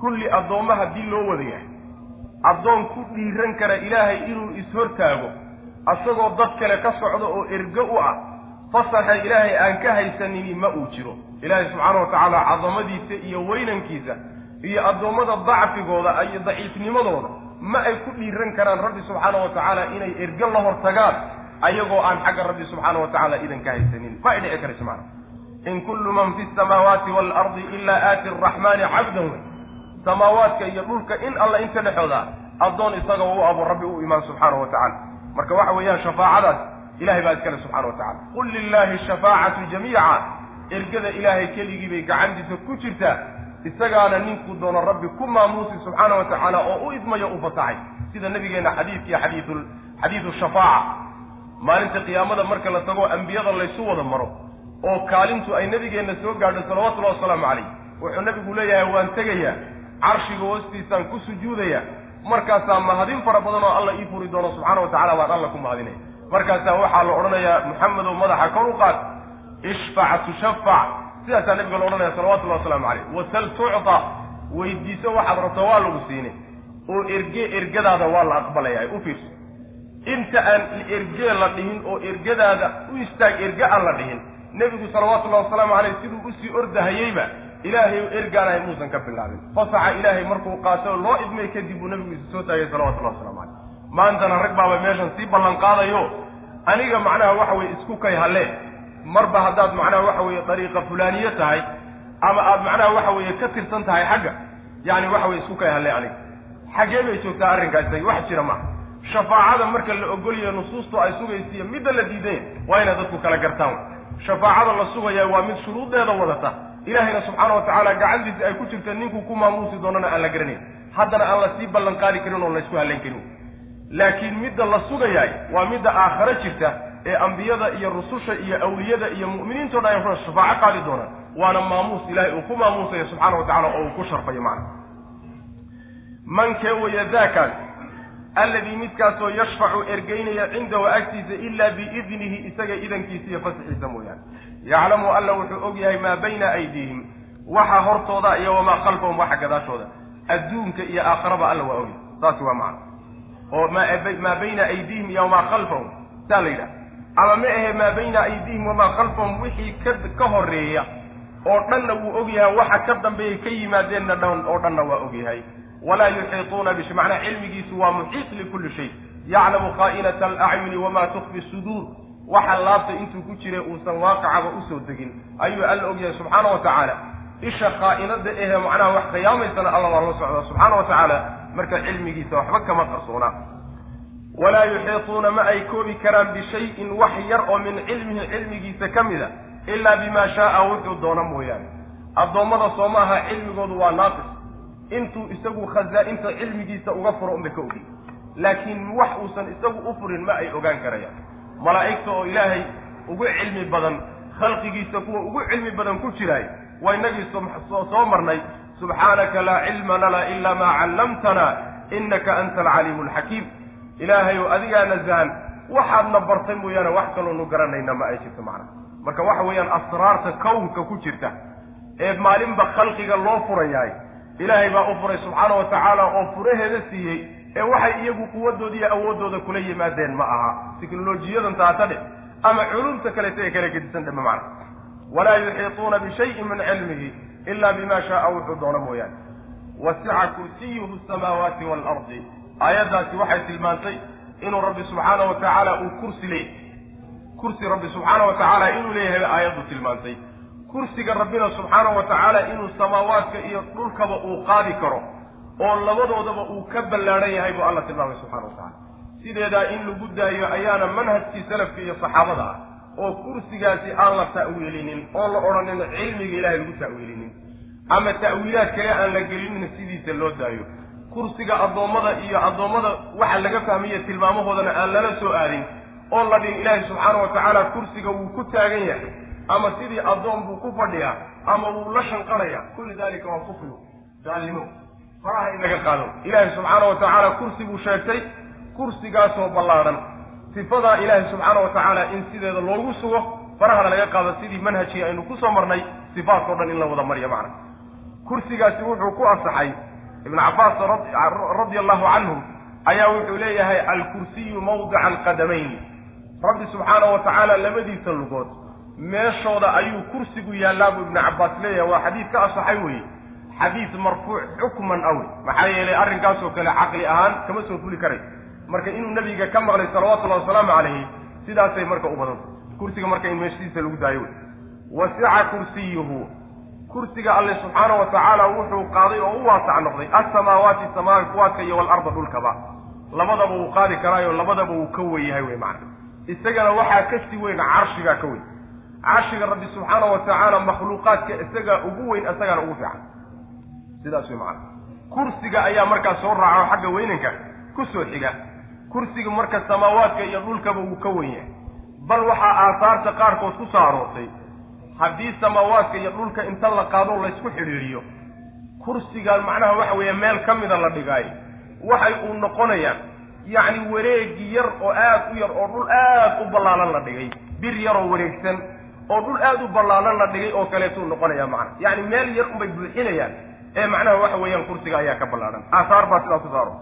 [SPEAKER 1] kulli addoomma haddii loo wada yahay addoon ku dhiiran kara ilaahay inuu is-hortaago asagoo dad kale ka socdo oo ergo u ah fasaxa ilaahay aan ka haysanini ma uu jiro. Ilaahay subxaana wa tacaala cadamadiisa iyo weynankiisa iyo addoommada dacfigooda iyo daciifnimadooda ma ay ku dhiiran karaan rabbi subxaana wa tacaala inay ergo la hortagaan ayagoo aan xagga rabbi subxaana wa tacaala idan ka haysanin. Ma ay dhici karayso macana in kullu man fi samaawaati waalardi ilaa aati araxmaani cabdan wey samaawaadka iyo dhulka in alla inta dhexooda addoon isaga u abo rabbi u imaan subxaana wa tacala marka waxa weeyaan shafaacadaas ilahay baa iskale subxana wa tacala qul lilaahi shafaacatu jamiica. Ergada ilaahay keligii bay gacantiisa ku jirtaa isagaana ninkuu doono rabbi ku maamuusi subxaana wa tacaala oo u idmayo u fasaxay sida nabigeenna xadiidkii xadiiu xadiidu shafaaca. Maalinta qiyaamada marka la tago ambiyada laysu wada maro. Oo kaalintu ay nabigeenna soo gaadho salawatullahi wasalaamu calayh wuxuu nabigu leeyahay waan tegayaa. Carshiga hoostiisaan ku sujuudaya. Markaasaa mahadin fara badan oo alla ii furi doono subxaana wa tacala baan alla ku mahadinaya markaasaa waxaa la odhanayaa maxamedow madaxa kor u qaad. Ishfac tushafac sidaasaa nabiga la odhanaya salawatullahi wasalaamu calayh wasal tucta weydiiso waxaad rabto waa lagu siine. Oo erge ergadaada waa la aqbalaya u fiirso. Inta aan ergee la dhihin oo ergadaada u istaag erge aan la dhihin nebigu salawaatullahi wasalaamu caleyh siduu u sii ordahayeyba ilaahay ergaanahay muusan ka bilaabin. Fasaxa ilaahay markuu qaato loo idmay kadib buu nabigu isu soo taagay salawatullahi waslamu caleyh maantana rag baaba meeshan sii ballan qaadayo aniga macnaha waxa weye isku kay halle. Marba haddaad macnaha waxa weeye dariiqa fulaaniye tahay ama aad macnaha waxa weeye ka tirsan tahay xagga yani waxa weye isku kay halle aniga. Xaggee bay joogtaa arrinkaa isaga wax jira maaha shafaacada marka la ogolyayo nusuustu ay sugaysiiyo midda la diidanya waa inay dadku kala gartaan. Shafaacada la sugaya waa mid shuruudeeda wadata. Ilaahayna subxaana wa tacaala gacantiisa ay ku jirta ninkuu ku maamuusi doonana aan la garanayn. Haddana aan la sii ballan qaadi karin oo laysku hallayn karin laakiin midda la sugayaay waa midda aakhare jirta ee ambiyada iyo rususha iyo awliyada iyo mu'miniintao dhan ay shafaaco qaadi doonaan. Waana maamuus ilahay uu ku maamuusayo subxaana wa tacala oo uu ku sharfayo macna. Man kee waya daakaas alladii midkaasoo yashfacu ergeynaya cindahu agtiisa ilaa biidnihi isaga idankiisa iyo fasaxiisa mooyaane. Yaclamu alla wuxuu og yahay maa bayna aydiihim waxa hortooda iyo wamaa khalfahum waxa gadaashooda. Adduunka iyo aakharaba alla waa ogyahay saasi waa macna oo maa bayna aydiihim iyo wamaa khalfahum saa la yidhaha. Ama ma ahe maa bayna aydiihim wamaa khalfahum wixii ka horreeya oo dhanna wuu ogyahay waxa ka dambeeyay ka yimaadeenna dhan oo dhanna waa ogyahay walaa yuxiituuna bish macnaa cilmigiisu waa muxiit likulli shay. Yaclamu khaa'inata alacyuni wamaa tukfi suduur waxa laabta intuu ku jiray uusan waaqicaba u soo degin. Ayuu alla ogyahay subxaana wa tacaala isha khaa'inada ehe macnaha wax khiyaamaysana alla waa la socda subxaana wa tacaala marka cilmigiisa waxba kama qarsoona. Walaa yuxiituuna ma ay koobi karaan bishayin wax yar oo min cilmihi cilmigiisa ka mida ilaa bimaa shaaa wuxuu doono mooyaane. Addoommada soo ma aha cilmigoodu waa naaqis intuu isagu khazaa-inta cilmigiisa uga furo unbay ka ogi laakiin wax uusan isagu u furin ma ay ogaan karayaan. Malaa'igta oo ilaahay ugu cilmi badan khalqigiisa kuwa ugu cilmi badan ku jiraay waa inagii soo marnay. Subxaanaka laa cilma lana ila maa callamtana innaka anta alcaliimu alxakiim ilaahay oo adigaa nasahan waxaadna bartay mooyaane wax kaloonu garanayna ma ay jirto macnaha marka waxa weeyaan asraarta kownka ku jirta ee maalinba khalqiga loo furayahay ilaahay baa u furay subxaana wa tacaala oo furaheeda siiyey ee waxay iyagu quwadooda iyo awooddooda kula yimaadeen ma aha. Teknolojiyadan taata dhe ama culumta kaleeta ee kala gedisan dhema macna walaa yuxiituuna bishayin min cilmihi ila bima shaaa wuxuu doono mooyaane. Wasica kursiyuhu samaawaati waalardi aayaddaasi waxay tilmaantay inuu rabbi subxaana wa tacaala uu kursi leeyahy kursi rabbi subxaana wa tacaala inuu leeyahay aayaddu tilmaantay. Kursiga rabbina subxaana wa tacaala inuu samaawaadka iyo dhulkaba uu qaadi karo oo labadoodaba uu ka ballaadhan yahay buu alla tilmaamay subxana wa tacala sideedaa in lagu daayo ayaana manhajkii salafka iyo saxaabada ah oo kursigaasi aan la ta'wiilinin oon la odhanin cilmiga ilahay lagu ta'wiilinin. Ama ta'wiilaad kale aan la gelinin sidiisa loo daayo. Kursiga addoommada iyo addoommada waxa laga fahmaya tilmaamahoodana aan lala soo aadin oon la dhihin ilaahay subxaana wa tacaala kursiga wuu ku taagan yahay ama sidii addoon buu ku fadhiyaa ama wuu la shanqanaya kulli dalika waa kufru gaalnimo faraha in laga qaado. Ilaahay subxaana wa tacaala kursi buu sheegtay kursigaasoo ballaadhan sifadaa ilaahay subxaana wa tacaala in sideeda loogu sugo farahana laga qaado sidii manhajkii aynu ku soo marnay sifaadkao dhan in la wada mariyo macna. Kursigaasi wuxuu ku ansaxay ibnu cabbaas radia allahu canhu ayaa wuxuu leeyahay alkursiyu mawdica alqadamayn rabbi subxaana wa tacaala labadiisa lugood meeshooda ayuu kursigu yaallaa buu ibnu cabbaas leeyahay. Waa xadiid ka asaxay weye xadiid marfuuc xukman awe. Maxaa yeelay arrinkaasoo kale caqli ahaan kama soo fuli karay marka inuu nabiga ka maqlay salawatullahi wasalaamu calayhi sidaasay marka u badanta kursiga marka in meeshiisa lagu daayo wey. Wasica kursiyuhu. Kursiga alle subxaana wa tacaala wuxuu qaaday oo u waasac noqday asamaawaati samaawaadka iyo walarda dhulkaba. Labadaba wuu qaadi karaayo labadaba wuu ka wen yahay wey macana isagana waxaa ka sii weyn carshigaa ka weyn. Carshiga rabbi subxaana wa tacaala makhluuqaadka isagaa ugu weyn isagaana ugu fiican. Sidaas wey macana kursiga ayaa markaa soo raaca oo xagga weynanka ku soo xiga kursiga marka samaawaadka iyo dhulkaba wuu ka wen yahay. Bal waxaa aasaarta qaarkood ku soo aroortay haddii samaawaadka iyo dhulka inta la qaado laysku xidhiidhiyo kursigaan macnaha waxa weeye meel ka mida la dhigaayo waxay uu noqonayaan yacni wareegi yar oo aad u yar oo dhul aad u ballaalan la dhigay. Bir yaroo wareegsan oo dhul aad u ballaalan la dhigay oo kaleetuu noqonaya macna. Yacni meel yar unbay buuxinayaan ee macnaha waxa weeyaan kursiga ayaa ka ballaahan aasaar baa sidaa ku saaro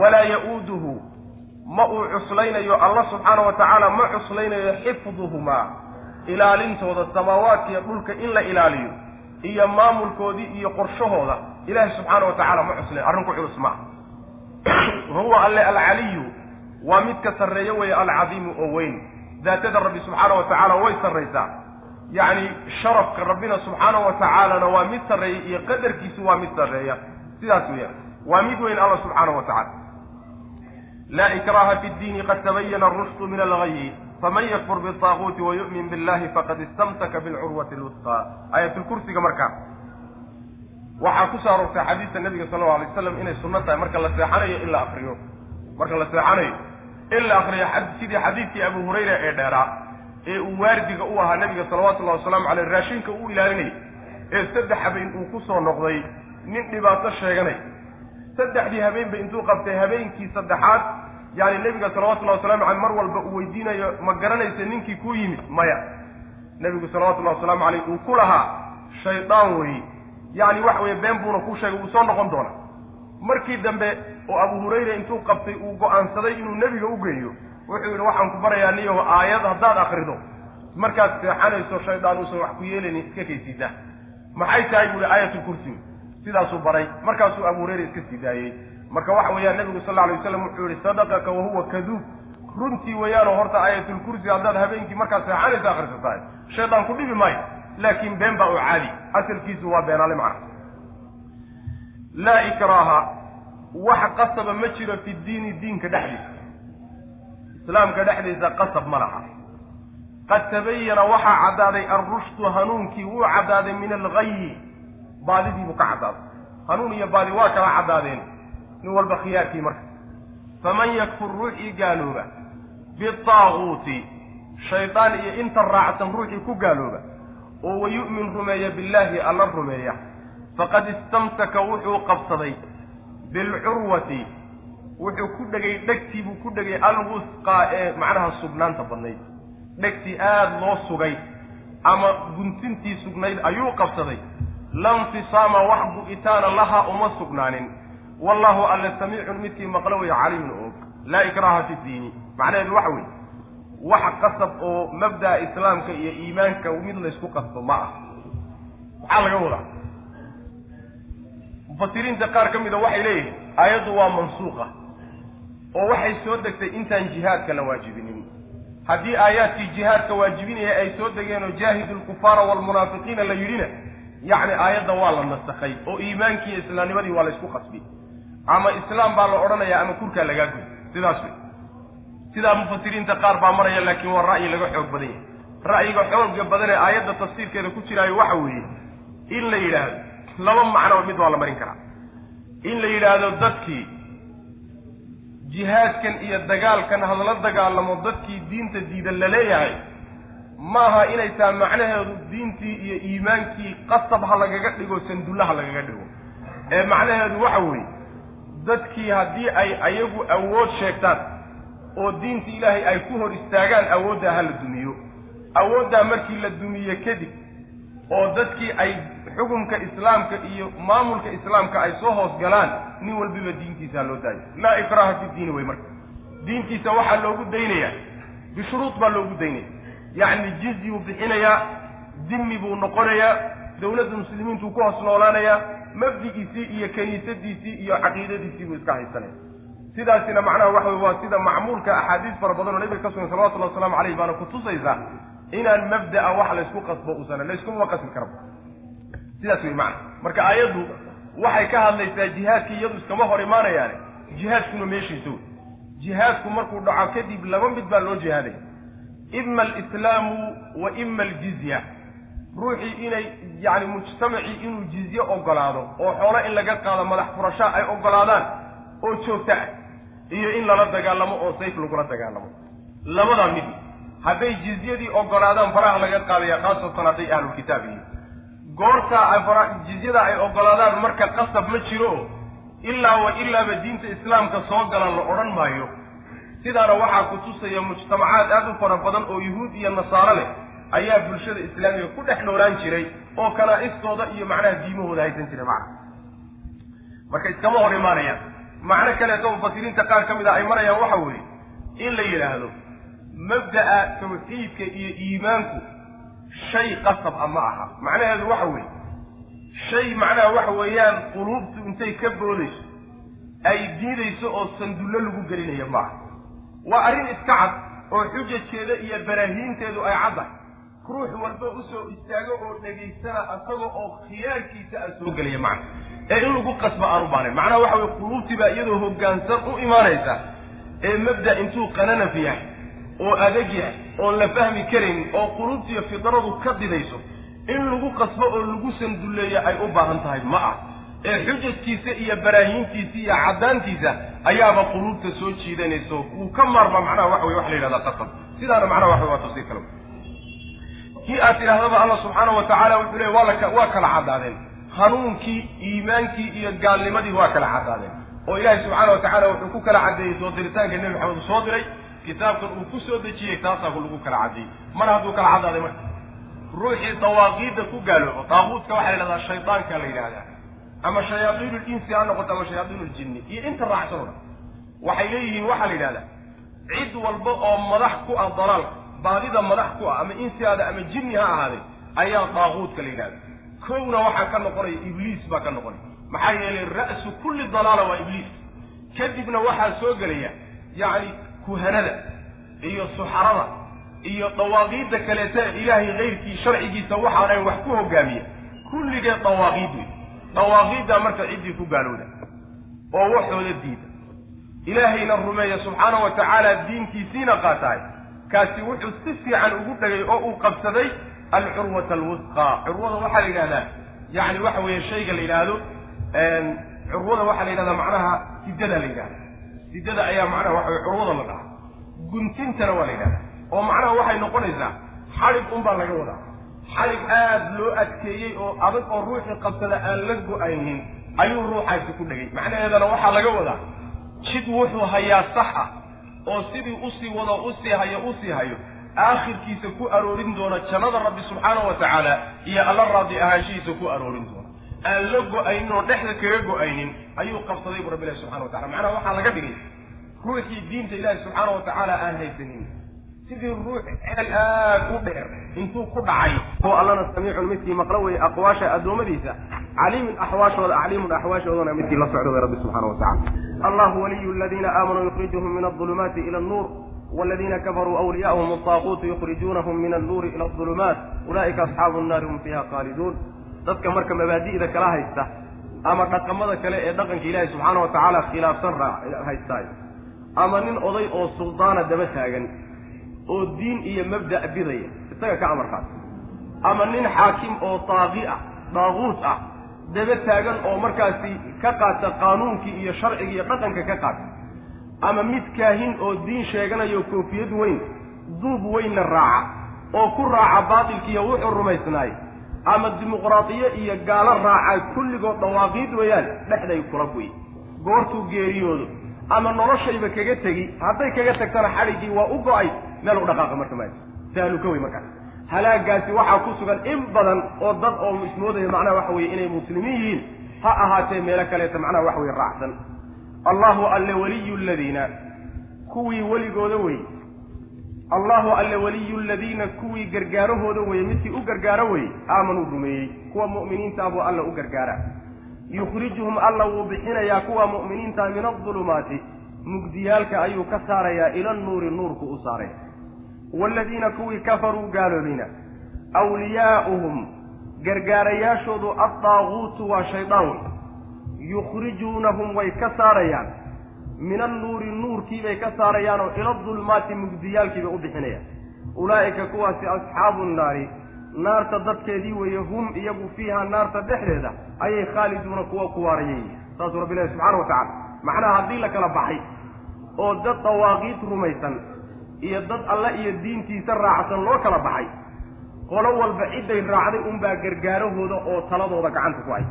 [SPEAKER 1] walaa ya-uuduhu ma uu cuslaynayo alla subxaana wa tacaala ma cuslaynayo xifduhumaa ilaalintooda samaawaadka iyo dhulka in la ilaaliyo iyo maamulkoodii iyo qorshahooda. Ilaahi subxaana wa tacaala ma cuslayn arrinku culus maa huwa alle alcaliyu waa midka sarreeyo weeye alcadiimu oo weyn. Daatada rabbi subxaana wa tacaala way sarraysaa. Yacni sharafka rabbina subxaana wa tacaalana waa mid sarreeya iyo qadarkiisu waa mid sarreeya. Sidaas weeyaan waa mid weyn alla subxaana wa tacala laa ikraha fi ddiini qad tabayana arushdu min algayi faman yakfur bitaaguuti wayu'min billahi faqad istamsaka bilcurwati lwusqa aayatulkursiga markaa waxaa ku soo aroortay xadiista nabiga sal lla alay waslam inay sunno tahay marka la seexanayo in la akriyo marka la seexanayo in la akriyo sidii xadiidkii abu hurayra ee dheeraa ee uu waardiga u ahaa nabiga salawatullahi wasalaamu caleyh raashinka uu ilaalinayay ee saddex habeen uu ku soo noqday nin dhibaato sheeganay saddexdii habeenba intuu qabtay habeenkii saddexaad yani nebiga salawatullahi waslamu caleyh mar walba uu weydiinayo ma garanaysa ninkii kuu yimid maya. Nebigu salawatullahi wasalaamu caleyh uu ku lahaa shaydaan wey yani waxa weye been buuna ku sheegay wuu soo noqon doona markii dambe oo abu hurayra intuu qabtay uu go'aansaday inuu nebiga u geeyo wuxuu yidhi waxaan ku barayaa niyaho aayad haddaad akrido markaad seexanayso shaydaan uusan wax ku yeelaynin iska kaysiida maxay tahay buu ihi aayatulkursi sidaasuu baray. Markaasuu abu hurayra iska sii daayey marka waxa weeyaan nebigu sal alay waslam wuxuu yihi sadaqaka wahuwa kaduub runtii weeyaanoo horta aayatulkursi haddaad habeenkii markaad seexanayso akrisatahay shaydaan ku dhibi maayo laakiin been baa u caadi. Asalkiisu waa beenaale macna laa ikraaha wax qasaba ma jiro fi diini diinka dhexdiisa. Islaamka dhexdiisa qasab ma laha. Qad tabayana waxaa caddaaday alrushdu hanuunkii wuu caddaaday min algayi baadidiibuu ka caddaaday. Hanuun iyo baadi waa kala caddaadeen nin walba khiyaarkii marka. Faman yakfur ruuxii gaalooba bitaaguuti shaydaan iyo inta raacsan ruuxii ku gaalooba oo wayu'min rumeeya billaahi alla rumeeya faqad istamsaka wuxuu qabsaday bilcurwati wuxuu ku dhegay dhegtii buu ku dhegay alwusqaa ee macnaha sugnaanta badnayd. Dhegtii aada loo sugay ama guntintii sugnayd ayuu qabsaday. Lanfisaama wax bu-itaana lahaa uma sugnaanin wallahu alle samiicun midkii maqlo wey caliimun og. Laa ikraha fi diini. Macnaheedu waxa weeye wax qasab oo mabda'a islaamka iyo iimaanka mid laysku qasto ma ah maxaa laga wadaa. Mufasiriinta qaar ka mida waxay leeyihiin aayaddu waa mansuuqa oo waxay soo degtay intaan jihaadka la waajibinin. Haddii aayaadkii jihaadka waajibinaya ay soo degeen oo jaahidu lkufaara waalmunaafiqiina la yidhina yacni aayadda waa la nasakhay oo iimaankii islaamnimadii waa laysku qasbi ama islaam baa la odhanayaa ama kurkaa lagaa guy sidaas wey sidaa mufasiriinta qaar baa maraya laakiin waa ra'yi laga xoog badan yahay. Ra'yiga xooga badan ee aayadda tafsiirkeeda ku jiraayo waxa weeye in la yidhaahdo laba macnoba mid waa la marin karaa. In la yidhaahdo dadkii jihaadkan iyo dagaalkan hadla dagaalamo dadkii diinta diidan la leeyahay maaha inay tahay macnaheedu diintii iyo iimaankii qasab ha lagaga dhigo sandulla ha lagaga dhigo. Ee macnaheedu waxa weeye dadkii haddii ay ayagu awood sheegtaan oo diinta ilaahay ay ku hor istaagaan awooddaa ha la dumiyo. Awooddaa markii la dumiye kadib oo dadkii ay xukumka islaamka iyo maamulka islaamka ay soo hoos galaan nin walbiba diintiisa loo daayo. Laa ikraha fi diini wey marka. Diintiisa waxaa loogu daynayaa. Bishuruud baa loogu daynaya yacni jizyuu bixinayaa dimmi buu noqonayaa dawladda muslimiintuu ku hoos noolaanayaa mabdigiisii iyo kaniisadiisii iyo caqiidadiisii buu iska haysanaya sidaasina macnaha waxa wey waa sida macmuulka axaadiis fara badan oo nabiga ka sugan salawatullahi waslamu caleyh baana kutusaysaa inaan mabda'a wax laysku qasbo usan layskuma qasbi karaba sidaas wey macana marka aayaddu waxay ka hadlaysaa jihaadkii iyadu iskama hor imaanayaane jihaadkuna meeshiisa wey jihaadku markuu dhaco kadib laba mid baa loo jihaadaya. ima alislaamu wa ima aljizya ruuxii inay yacni mujtamacii inuu jizye ogolaado oo xoolo in laga qaado madax furashaa ay ogolaadaan oo joogto ah iyo in lala dagaalamo oo sayf lagula dagaalamo. Labadaa mid hadday jizyadii ogolaadaan faraha laga qaadaya khaasatan hadday ahlulkitaab yihiin. Goortaa jizyada ay ogolaadaan marka qasab ma jiro ilaa wa ilaaba diinta islaamka soo galan la odhan maayo. Sidaana waxaa ku tusaya mujtamacaad aada u fara badan oo yuhuud iyo nasaaro leh ayaa bulshada islaamiga ku dhex noolaan jiray oo kanaa'istooda iyo macnaha diimahooda haysan jiray macna. Marka iskama hor imaanayaan macno kaleeto mufasiriinta qaar ka mid a ay marayaan waxa weeye in la yidhaahdo mabda'a tawxiidka iyo iimaanku shay qasab a ma aha. Macnaheedu waxa weeye shay macnaha waxa weeyaan quluubtu intay ka boodayso ay diidayso oo sandullo lagu gelinayo ma aha. Waa arrin iska cad oo xujajeeda iyo baraahiinteedu ay caddahay ruux walba u soo istaago oo dhegaysana isaga oo khiyaarkiisa a soo gelaya macna. Ee in lagu qasba aanu baanayn macnaha waxa weye quluubtii baa iyadoo hoggaansan u imaanaysa. Ee mabda intuu qananaf yahay oo adag yahay oon la fahmi karaynin oo quluubtiiyo fidradu ka didayso in lagu qasbo oo lagu sandulleeyo ay u baahan tahay ma ah ee xujajkiisa iyo baraahiintiisa iyo caddaantiisa ayaaba quluubta soo jiidanayso. Wuu ka maarmaa macnaha waxa weye waxa la yidhahdaa qasab. Sidaana macnaha waxa waa tafsiir kale kii aad tidhahdaba alla subxaanahu watacaala wuxuu leey waa la waa kala caddaadeen. Hanuunkii iimaankii iyo gaalnimadii waa kala caddaadeen. Oo ilaahay subxaana wa tacaala wuxuu ku kala caddeeyey soo diritaanka nebi maxamed uu soo diray. Kitaabkan uu ku soo dejiyey taasaa lagu kala caddeeyey mar hadduu kala caddaaday marka ruuxii dawaaqiidda ku gaaloobo daaquudka waxaa la yidhahdaa shaydaanka la yidhahdaa. Ama shayaadiinu linsi ha noqoto ama shayaadiinu ljinni iyo inta raacsan o dhan waxay leeyihiin waxaa la yidhahdaa cid walba oo madax ku ah dalaalka baadida madax ku ah ama insiaada ama jinni ha ahaaday ayaa daaquudka la yidhahda kowna waxaa ka noqonaya ibliis baa ka noqonaya. Maxaa yeelay ra'su kulli dalaala waa ibliis. Kadibna waxaa soo gelaya yacni kuhanada iyo suxarada iyo dawaaqiidda kaleeta ilaahay kayrkii sharcigiisa waxaanayn wax ku hogaamiya. Kulligeed dawaaqiid wey dawaaqiiddaa marka ciddii ku gaalowda oo waxooda diida. Ilaahayna rumeeya subxaana wa tacaala diintiisiina qaataay kaasi wuxuu si fiican ugu dhegay oo uu qabsaday alcurwata alwusqa. Curwada waxaa la yidhahdaa yacni waxa weeye shayga la yidhaahdo curwada waxaa la yidhahdaa macnaha sidada la yidhahda sidada ayaa macnaha waxa weye curwada la dhaha guntintana waa la yidhahdaa. Oo macnaha waxay noqonaysaa xadhig un baa laga wadaa. Xadhig aada loo adkeeyey oo adag oo ruuxii qabsada aan la go'aynin ayuu ruuxaasi ku dhegay macnaheedana waxaa laga wadaa jid wuxuu hayaa sax ah oo sidii u sii wado u sii hayo u sii hayo aakhirkiisa ku aroorin doona jannada rabbi subxaanahu wa tacaala iyo alla raadi ahaanshihiisa ku aroorin doona. Aan la go'aynin oo dhexda kaga go'aynin ayuu qabsaday bu rabbi ilahi subxana wa tacala macnaha waxaa laga dhigay ruuxii diinta ilaahi subxaana wa tacaala aan haysanin sidii ruux ceel aad u dheer intuu ku dhacay. Oo allana samiicun midkii maqlo weye aqwaasha addoommadiisa. Caliimin axwaashooda acliimun axwaashoodana midkii la socdo way rabbi subxana wa tacala allahu waliyu aladiina aamanuu yukhrijuhum min adulumaati ila annuur waladiina kafaruu awliyaahum altaaquutu yukhrijunahum min annuuri ila adulumaat. Ulaa'ika asxaabu nnaari hum fiiha khaaliduun. Dadka marka mabaadi'da kala haysta ama dhaqamada kale ee dhaqanka ilaahi subxaana wa tacaala khilaafsan haystaay. Ama nin oday oo suldaana daba taagan oo diin iyo mabda' bidaya isaga ka amar qaata ama nin xaakim oo daaqi ah daaquut ah daba taagan oo markaasi ka qaata qaanuunkii iyo sharciga iyo dhaqanka ka qaata. Ama mid kaahin oo diin sheeganayo koofiyad weyn duub weynna raaca oo ku raaca baatilkiiyo wuxuu rumaysnaay. Ama dimuqraadiye iyo gaalo raaca kulligood dhawaaqiid weeyaan dhexday kula guy goortuu geeriyoodo ama noloshayba kaga tegi hadday kaga tagtana xadhiggii waa u go'ay meel u dhaqaaqa marka maa sahluka wey markaas halaagaasi waxaa ku sugan in badan oo dad oo ismoodaya macnaha waxa weye inay muslimiin yihiin ha ahaatee meelo kaleeta macnaha waxa weye raacsan. Allahu alle waliyu ladiina kuwii weligooda wey allahu alle waliyu ladiina kuwii gargaarahooda weye midkii u gargaaro weye aamanuu rumeeyey. Kuwa mu'miniinta buu alla u gargaara yukhrijuhum alla wuu bixinayaa kuwa mu'miniinta min adulumaati. Mugdiyaalka ayuu ka saarayaa ila nuuri nuurku u saaray waaladiina kuwii kafaruu gaaloobayna awliyaa'uhum gargaarayaashoodu addaaguutu waa shaydaan wey yukhrijuunahum way ka saarayaan min annuuri nuurkiibay ka saarayaanoo ila dulmaati mugdiyaalkiibay u bixinayaan ulaa'ika kuwaasi asxaabu nnaari naarta dadkeedii weeye hum iyagu fiiha naarta dhexdeeda ayay khaaliduuna kuwa ku waarayay saasuu rabbi ilahi subxana wa tacala macnaha haddii la kala baxay oo dad dawaaqiid rumaysan iyo dad alle iyo diintiisa raacsan loo kala baxay. Qolo walba cidday raacday unbaa gargaarahooda oo taladooda gacanta ku hay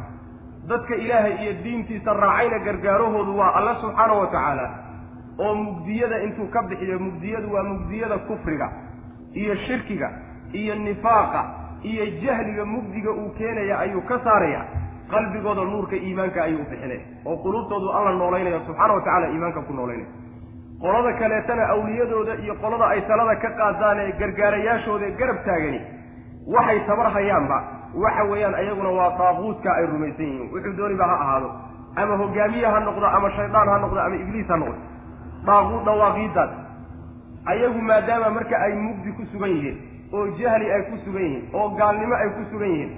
[SPEAKER 1] dadka ilaahay iyo diintiisa raacayna gargaarahoodu waa alle subxaana wa tacaala oo mugdiyada intuu ka bixiyo mugdiyadu waa mugdiyada kufriga iyo shirkiga iyo nifaaqa iyo jahliga mugdiga uu keenaya ayuu ka saaraya. Qalbigooda nuurka iimaanka ayuu u bixinaya oo quluubtoodu alla noolaynaya subxaana wa tacala iimaanka ku noolaynaya qolada kaleetana awliyadooda iyo qolada ay talada ka qaadaan ee gargaarayaashooda garab taagani waxay tabar hayaanba waxa weeyaan ayaguna waa daaquudka ay rumaysan yihiin. Wuxuu dooniba ha ahaado. Ama hogaamiye ha noqdo ama shaydaan ha noqdo ama ibliis ha noqdo. Daaquud dawaaqiidaas ayagu maadaama marka ay mugdi ku sugan yihiin oo jahli ay ku sugan yihiin oo gaalnimo ay ku sugan yihiin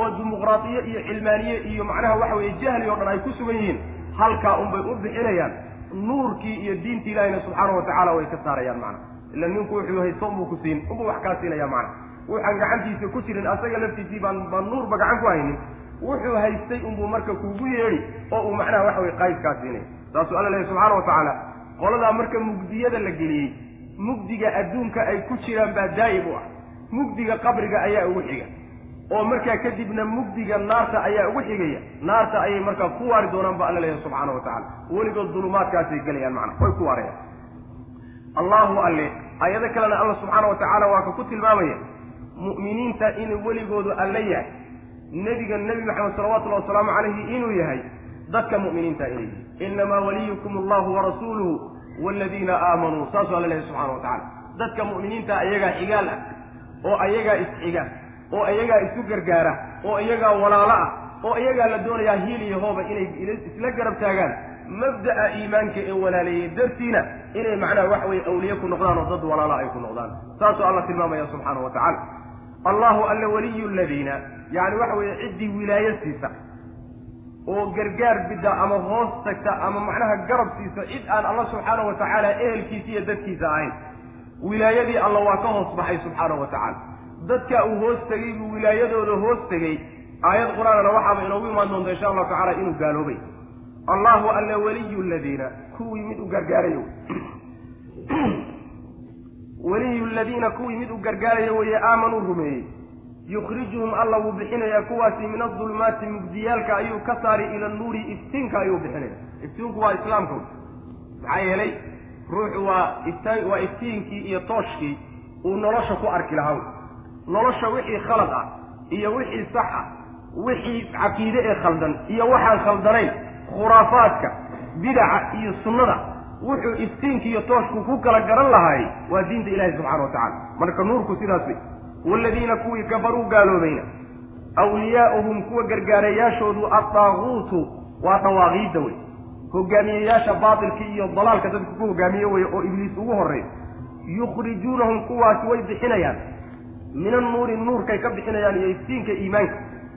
[SPEAKER 1] oo dimuqraadiye iyo cilmaaniye iyo macnaha waxa weeye jahli oo dhan ay ku sugan yihiin halkaa unbay u bixinayaan nuurkii iyo diinta ilahina subxaana wa tacaala way ka saarayaan macna. Ila ninku wuxuu haysto unbuu ku siin unbuu wax kaa siinaya macna. Waxaan gacantiisa ku jirin asaga laftiisii baan baan nuurba gacan ku haynin. Wuxuu haystay unbuu marka kuugu yeedhi oo uu macnaha waxa weye qayd kaa siinaya saasuu alla lehay subxaana wa tacaala qoladaa marka mugdiyada la geliyey mugdiga adduunka ay ku jiraan baa daa'im u ah. Mugdiga qabriga ayaa ugu xiga oo markaa kadibna mugdiga naarta ayaa ugu xigaya. Naarta ayay markaa ku waari doonaan ba alla leeyahay subxaana wa tacala weligood dulumaadkaasay gelayaan macna way ku waarayaan allahu alle ayado kalena alla subxaana wa tacaala waa ka ku tilmaamaya mu'miniinta inuu weligoodu alle yahay. Nebiga nebi maxamed salawatullahi wasalaamu calayhi inuu yahay dadka mu'miniinta inay yihiin inamaa waliyukum allahu warasuuluhu waaladiina aamanuu saasuu alla leeyahay subxana wa tacala dadka mu'miniinta ayagaa xigaal ah oo ayagaa isxiga oo ayagaa isu gargaara oo iyagaa walaalo ah oo iyagaa la doonayaa hiil iyo hooba inay isla garab taagaan. Mabda'a iimaanka ee walaaleeyey dartiina inay macnaha waxa weye awliye ku noqdaan oo dad walaalo ay ku noqdaan. Saasuu alla tilmaamaya subxaana wa tacala allahu alla waliyu ladiina yacni waxa weeye ciddii wilaayo siisa oo gargaar bidda ama hoos tagta ama macnaha garab siisa cid aan alla subxaanahu wa tacaala ehelkiisa iyo dadkiisa ahayn. Wilaayadii alla waa ka hoos baxay subxaanahu wa tacaala dadka uu hoos tegay buu wilaayadooda hoos tegey aayad qur'aanana waxaaba inoogu imaan doonta insha allahu tacala inuu gaaloobay. Allahu alla waliyu ladiina kuwii mid u gargaarayo. Waliyu ladiina kuwii mid u gargaaraya weeye aamanuu rumeeyey. Yukhrijuhum alla wuu bixinayaa kuwaasi min adulmaati mugdiyaalka ayuu ka saari ila nuuri iftiinka ayuu bixinaya. Iftiinku waa islaamka maxaa yeelay ruuxu waa iftiinkii iyo tooshkii uu nolosha ku arki lahaa nolosha wixii khalad ah iyo wixii sax ah wixii caqiide ee khaldan iyo waxaan khaldanayn khuraafaadka bidaca iyo sunnada wuxuu iftiinki iyo tooshku ku kala garan lahaay waa diinta ilahi subxana wa tacala marka nuurku sidaas wey waaladiina kuwii kafaruu gaaloobayna awliyaa'uhum kuwa gargaarayaashoodu addaaguutu waa dhawaaqiidda wey hogaamiyeyaasha baatilka iyo dalaalka dadka ku hogaamiye weye oo ibliis ugu horreey yukhrijuunahum kuwaasi way bixinayaan min annuuri nuurkay ka bixinayaan iyo iftiinka iimaanka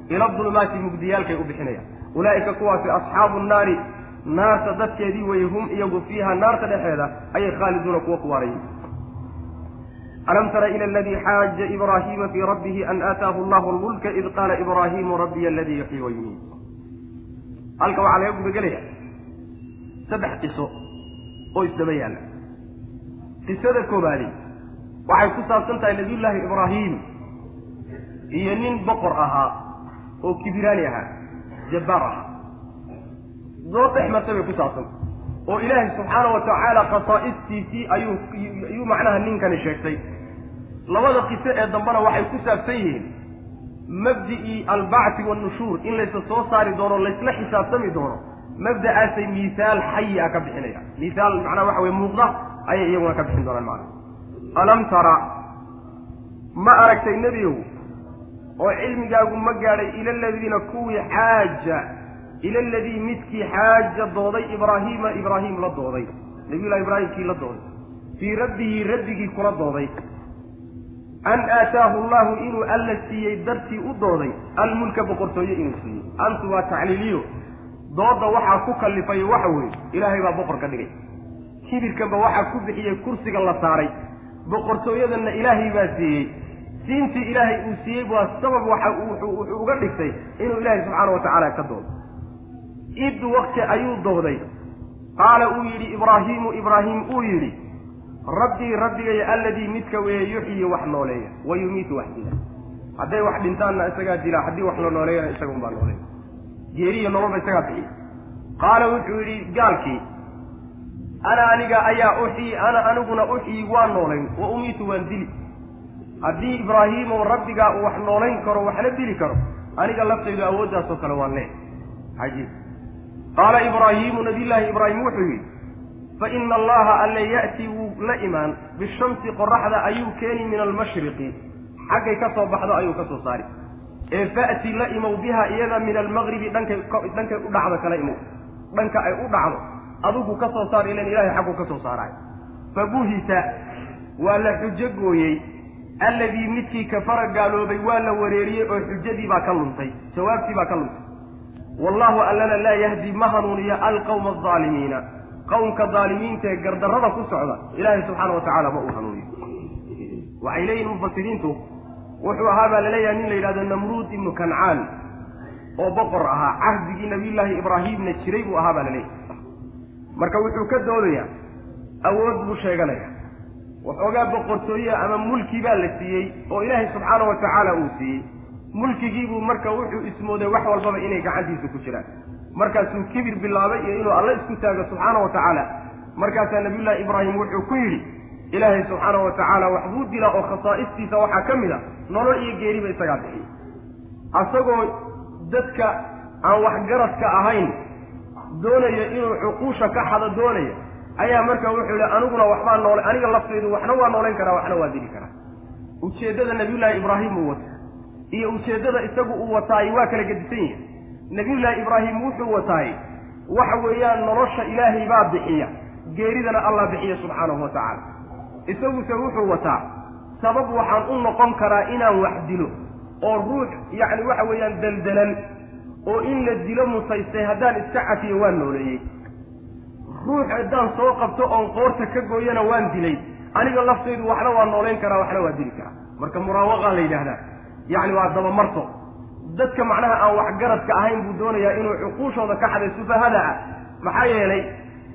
[SPEAKER 1] ila dulumaati mugdiyaalkay u bixinayaan. Ulaa'ika kuwaasi asxaabu nnaari naarta dadkeedii weye hum iyagu fiiha naarta dhexeeda ayay khaaliduuna kuwa ku waarayin alam tara ila aladii xaaja ibraahiima fii rabbihi an aataahu allahu lmulka id qaala ibraahimu rabbiya aladii yuxyi wa halka waxaa laga gudagelaya saddex qiso oo isdaba yaalla. Qisada koobaadi waxay ku saabsan tahay nabiyullaahi ibraahim. Iyo nin boqor ahaa oo kibiraani ahaa jabbaar ahaa. Dood dhex martay bay ku saabsanta oo ilaahay subxaana wa tacaala khasaa'istiisii ayuu ayuu macnaha ninkani sheegtay. Labada qiso ee dambena waxay ku saabsan yihiin mabdi'ii albacti wannushuur in laysa soo saari doono laysla xisaabtami doono mabda'aasay miisaal xayi a ka bixinayaan miisaal macnaha waxa weye muuqda ayay iyaguna ka bixin doonaan macnaha alam tara ma aragtay nebiyow? Oo cilmigaagu ma gaadhay ila aladiina kuwii xaaja ila aladii midkii xaaja dooday ibraahiima ibraahim la dooday. Nabiyullahi ibraahimkii la dooday. Fii rabbihi rabbigii kula dooday. An aataahu allahu inuu alla siiyey dartii u dooday almulka boqortooye inuu siiyey. Antu waa tacliiliyo. Doodda waxaa ku kallifay waxa weeye ilaahay baa boqor ka dhigay. Kibirkanba waxaa ku bixiyey kursiga la saaray boqortooyadanna ilaahay baa siiyey. Siintii ilaahay uu siiyey waa sabab waxa wuxuu uga dhigtay inuu ilaahay subxaana wa tacaala ka doodo id wakti ayuu dooday. Qaala uu yidhi ibraahiimu ibraahim uu yidhi rabbii rabbigay alladii midka weeye yuxyi wax nooleeya wa yumiitu wax dila. Hadday wax dhintaanna isagaa dila haddii wax la nooleeyana isaga unbaa nooleeya geeriyo nololba isagaa bixiy qaala wuxuu yidhi gaalkii ana aniga ayaa uxyi ana aniguna uxyi waan noolayn wa umiitu waan dili. Haddii ibraahiimow rabbigaa uu wax noolayn karo waxna dili karo aniga laftaydu awooddaasoo kale waan leeh cajiib qaala ibraahiimu nabiyullaahi ibraahim wuxuu yidhi fa ina allaha alle ya'tii wuu la imaan bishamsi qoraxda ayuu keeni min almashriqi. Xaggay ka soo baxdo ayuu ka soo saari. Ee fa'ti la imow biha iyada min almaqribi dhankay dhankay u dhacdo kala imow dhanka ay u dhacdo adigu ka soo saar ilan ilahay xagguu ka soo saaraay fa buhita waa la xujo gooyey. Alladii midkii kafara gaaloobay waa la wareeriyey oo xujadii baa ka luntay jawaabtii baa ka luntay. Wallahu allana laa yahdi ma hanuuniya alqawma aldaalimiina qowmka daalimiinta ee gardarrada ku socda ilaahay subxaana wa tacaala ma uu hanuuniyo. Waxay leeyihiin mufasiriintu wuxuu ahaa baa la leeyahay nin la yidhahdo namruud ibnu kancaan oo boqor ahaa cahdigii nabiyullaahi ibraahimna jiray buu ahaa baa la leeyahay marka wuxuu ka doodayaa awood buu sheeganaya waxoogaa boqortooye ama mulki baa la siiyey oo ilaahay subxaana wa tacaala uu siiyey mulkigiibuu marka wuxuu ismooday wax walbaba inay gacantiisa ku jiraan. Markaasuu kibir bilaabay iyo inuu alla isku taago subxaana wa tacaala markaasaa nabiyullaahi ibraahim wuxuu ku yidhi ilaahay subxaana wa tacaala waxbuu dilaa oo khasaa'istiisa waxaa ka mid a nolol iyo geeriba isagaa bixiyey asagoo dadka aan waxgaradka ahayn doonaya inuu cuquusha ka xado doonaya ayaa marka wuxuu yihi aniguna waxbaa noole aniga laftaydu waxna waa noolayn karaa waxna waa dili karaa. Ujeeddada nabiyullaahi ibraahim uu wata iyo ujeeddada isagu uu wataay waa kala gedisan yihiin nabiyullaahi ibraahim wuxuu wataay waxa weeyaan nolosha ilaahay baa bixiya geeridana allah bixiya subxaanahu wa tacaala. Isaguse wuxuu wataa sabab waxaan u noqon karaa inaan wax dilo oo ruux yacni waxa weeyaan daldalan
[SPEAKER 2] oo in la dilo mutaystay haddaan iska cafiyo waan nooleeyey. Ruux haddaan soo qabto oon qoorta ka gooyana waan dilay. Aniga laftaydu waxna waa noolayn karaa waxna waa dili karaa. Marka muraawaqaa la yidhaahdaa yacni waa dabamarto. Dadka macnaha aan waxgaradka ahayn buu doonayaa inuu cuquushooda ka xaday sufahada ah. Maxaa yeelay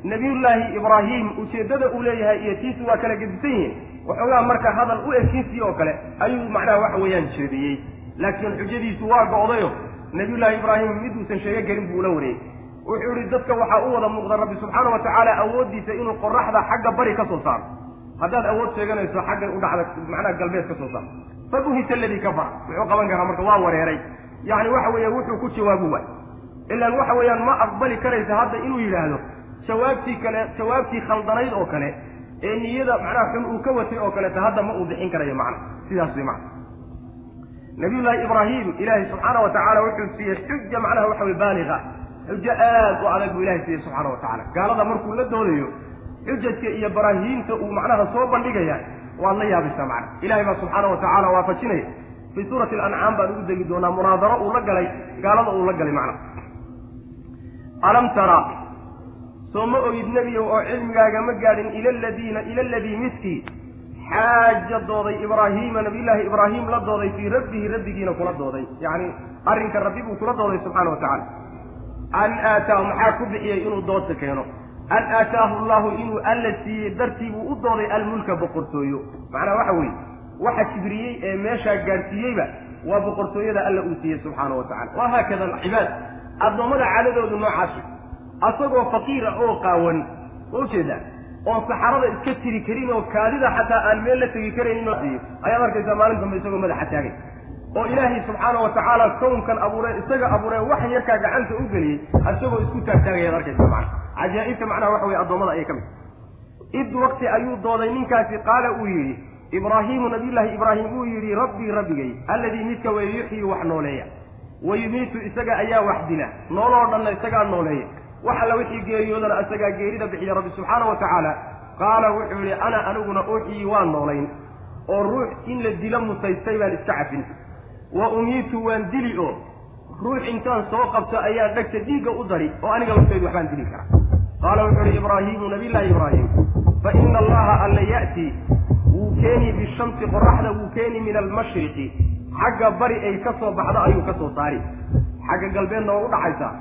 [SPEAKER 2] nabiyullaahi ibraahim ujeeddada uu leeyahay iyo tiisu waa kala gedisan yihiin. Waxoogaa marka hadal u ekiisii oo kale ayuu macnaha waxa weeyaan jeediyey. Laakiin xujadiisu waa go'dayo nabiyullaahi ibraahim miduusan sheego karin buu ula wareeyey wuxuu yihi dadka waxaa u wada muuqda rabbi subxaana wa tacaala awooddiisa inuu qoraxda xagga bari ka soo saaro. Haddaad awood sheeganayso xaggan u dhacda macnaha galbeed ka soo saaro. Fabuhita aladii kafar muxuu qaban karaa marka waa wareeray. Yacni waxa weeye wuxuu ku jawaabu waay ilaan waxa weeyaan ma aqbali karaysa hadda inuu yidhaahdo jawaabtii kale jawaabtii khaldanayd oo kale ee niyada macnaha xun uu ka watay oo kaleeta hadda ma uu bixin karayo macna. Sidaas way macna nabiyullaahi ibraahim ilaahay subxaana wa tacaala wuxuu siiyey xuja macnaha waxa weye baaliga xujo aad u adag buu ilahay siiyey subxaana wa tacala gaalada markuu la doodayo xujajka iyo baraahiinta uu macnaha soo bandhigaya waad la yaabaysaa macna ilahay baa subxaana wa tacaala waafajinaya fii suurati alancaam baan ugu degi doonaa munaadaro uu la galay gaalada uu la galay macna alam tara soo ma ogid nebiyow oo cilmigaaga ma gaadhin ila aladiina ila aladii midkii xaaja dooday ibraahiima nabiyullaahi ibraahim la dooday fii rabbihi rabbigiina kula dooday. Yacni arrinka rabbi buu kula dooday subxaana wa tacala an aataahu maxaa ku bixiyey inuu doodta keeno? An aataahu allahu inuu alla siiyey dartii buu u dooday almulka boqortooyo. Macnaha waxa weeye waxa jibriyey ee meeshaa gaadhsiiyeyba waa boqortooyada alla uu siiyey subxaana wa tacala wa haakada alcibaad addoommada caadadoodu noocaas. Asagoo faqiira oo qaawan ma u jeedaa oon saxarada iska tiri karin oo kaadida xataa aan meel la tegi karaynin oo ayaad arkaysaa maalin dambe isagoo madaxa taagay. Oo ilaahay subxaana wa tacaala kownkan abuuree isaga abuuree wax yarkaa gacanta u geliyey isagoo isku taagtaagayaad arkaysaa macana cajaa'ibta macnaha waxa weye addoommada ayay ka mid id waqti ayuu dooday ninkaasi qaala uu yidhi ibraahiimu nabiyullaahi ibraahim uu yidhi rabbii rabbigay alladii midka weye yuxyi wax nooleeya. Wa yumiitu isaga ayaa wax dila. Nooloo dhanna isagaa nooleeya wax alla wixii geeriyoodana isagaa geerida bixiya rabbi subxaana wa tacaala. Qaala wuxuu yidhi ana aniguna uxyi waan noolayn oo ruux in la dilo mutaystay baan iska cafin wa umiitu waan dili oo ruux intaan soo qabto ayaa dhegta dhiigga u dari oo aniga laftaydu waxbaan dili karaa. Qaala wuxuu yihi ibraahiimu nabiyllaahi ibraahim fa ina allaha alla ya'ti wuu keeni bishamsi qoraxda wuu keeni min almashriqi xagga bari ay ka soo baxdo ayuu ka soo saari. Xagga galbeedna waa u dhaxaysaa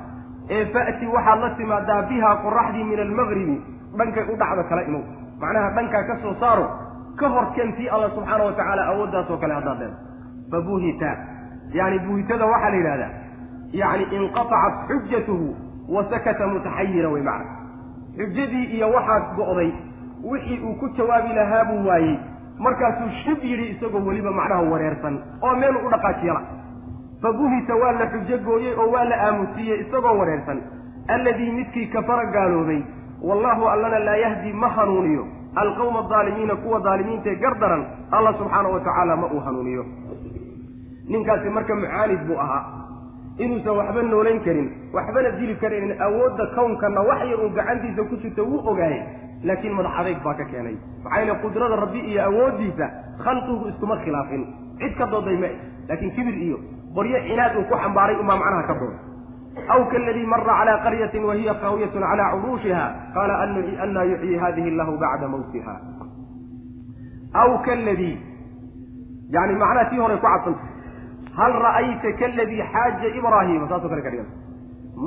[SPEAKER 2] ee fa'ti waxaad la timaadaa bihaa qoraxdii min almagribi dhankay u dhacdo kala imow macnaha dhankaa ka soo saaro ka hor keentii alla subxaana wa tacaala awooddaasoo kale haddaad leeda fa yani buhitada waxaa la yidhahdaa yani inqatacat xujatuhu wa sakata mutaxayira wey macna. Xujadii iyo waxaad go'day wixii uu ku jawaabi lahaa buu waayey markaasuu shib yidhi isagoo weliba macnaha wareersan oo meel u dhaqaajiyala fa buhita waa la xujo gooyey oo waa la aamusiiyey isagoo wareersan. Alladii midkii kafara gaaloobay wallahu allana laa yahdi ma hanuuniyo. Alqawma adaalimiina kuwa daalimiintae gardaran alla subxaana wa tacaala ma uu hanuuniyo. Ninkaasi marka mucaanid buu ahaa. Inuusan waxba noolayn karin waxbana dili karaynin awoodda kownkanna wax yar uu gacantiisa ku jirto wuu ogaayey laakiin madax adayg baa ka keenay. Maxaa yeele qudrada rabbi iyo awooddiisa khalqigu iskuma khilaafin. Cid ka dooday ma laakiin kibir iyo qoryo cinaad uu ku xambaaray umaa macnaha ka dooday aw kaladii mara calaa qaryatin wa hiya qaawiyatun calaa curuushiha qaala annaa yuxyi hadihi allahu bacda mawtiha. Aw kaladii yani macnaha tii hore ku cadsanta hal ra'ayta kaladii xaaja ibraahiima saasoo kale ka dhigan.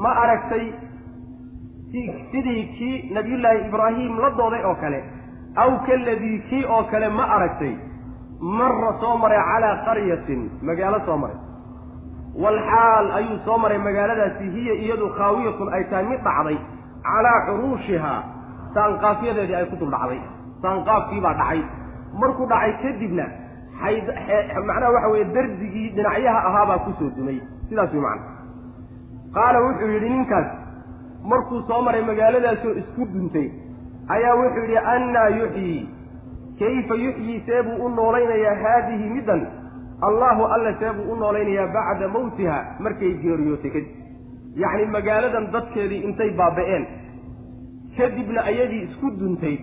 [SPEAKER 2] Ma aragtay sidii kii nabiyullaahi ibraahim la dooday oo kale. Aw kaladii kii oo kale ma aragtay. Mara soo maray calaa qaryatin magaalo soo maray walxaal ayuu soo maray magaaladaasi hiya iyadu khaawiyatun ay tahay mid dhacday calaa curuushihaa saanqaafyadeedii ay ku dul dhacday. Saanqaafkii baa dhacay. Markuu dhacay kadibna macnaha waxa weeye dardigii dhinacyaha ahaabaa ku soo dumay. Sidaas way macana qaala wuxuu yidhi ninkaas markuu soo maray magaaladaasoo isku duntay ayaa wuxuu yidhi annaa yuxyii kayfa yuxyii see buu u noolaynayaa haadihi middan allaahu alla see buu u noolaynayaa bacda mawtiha markay geeriyootay kadib. Yacni magaaladan dadkeedii intay baaba'een. Kadibna ayadii isku duntay.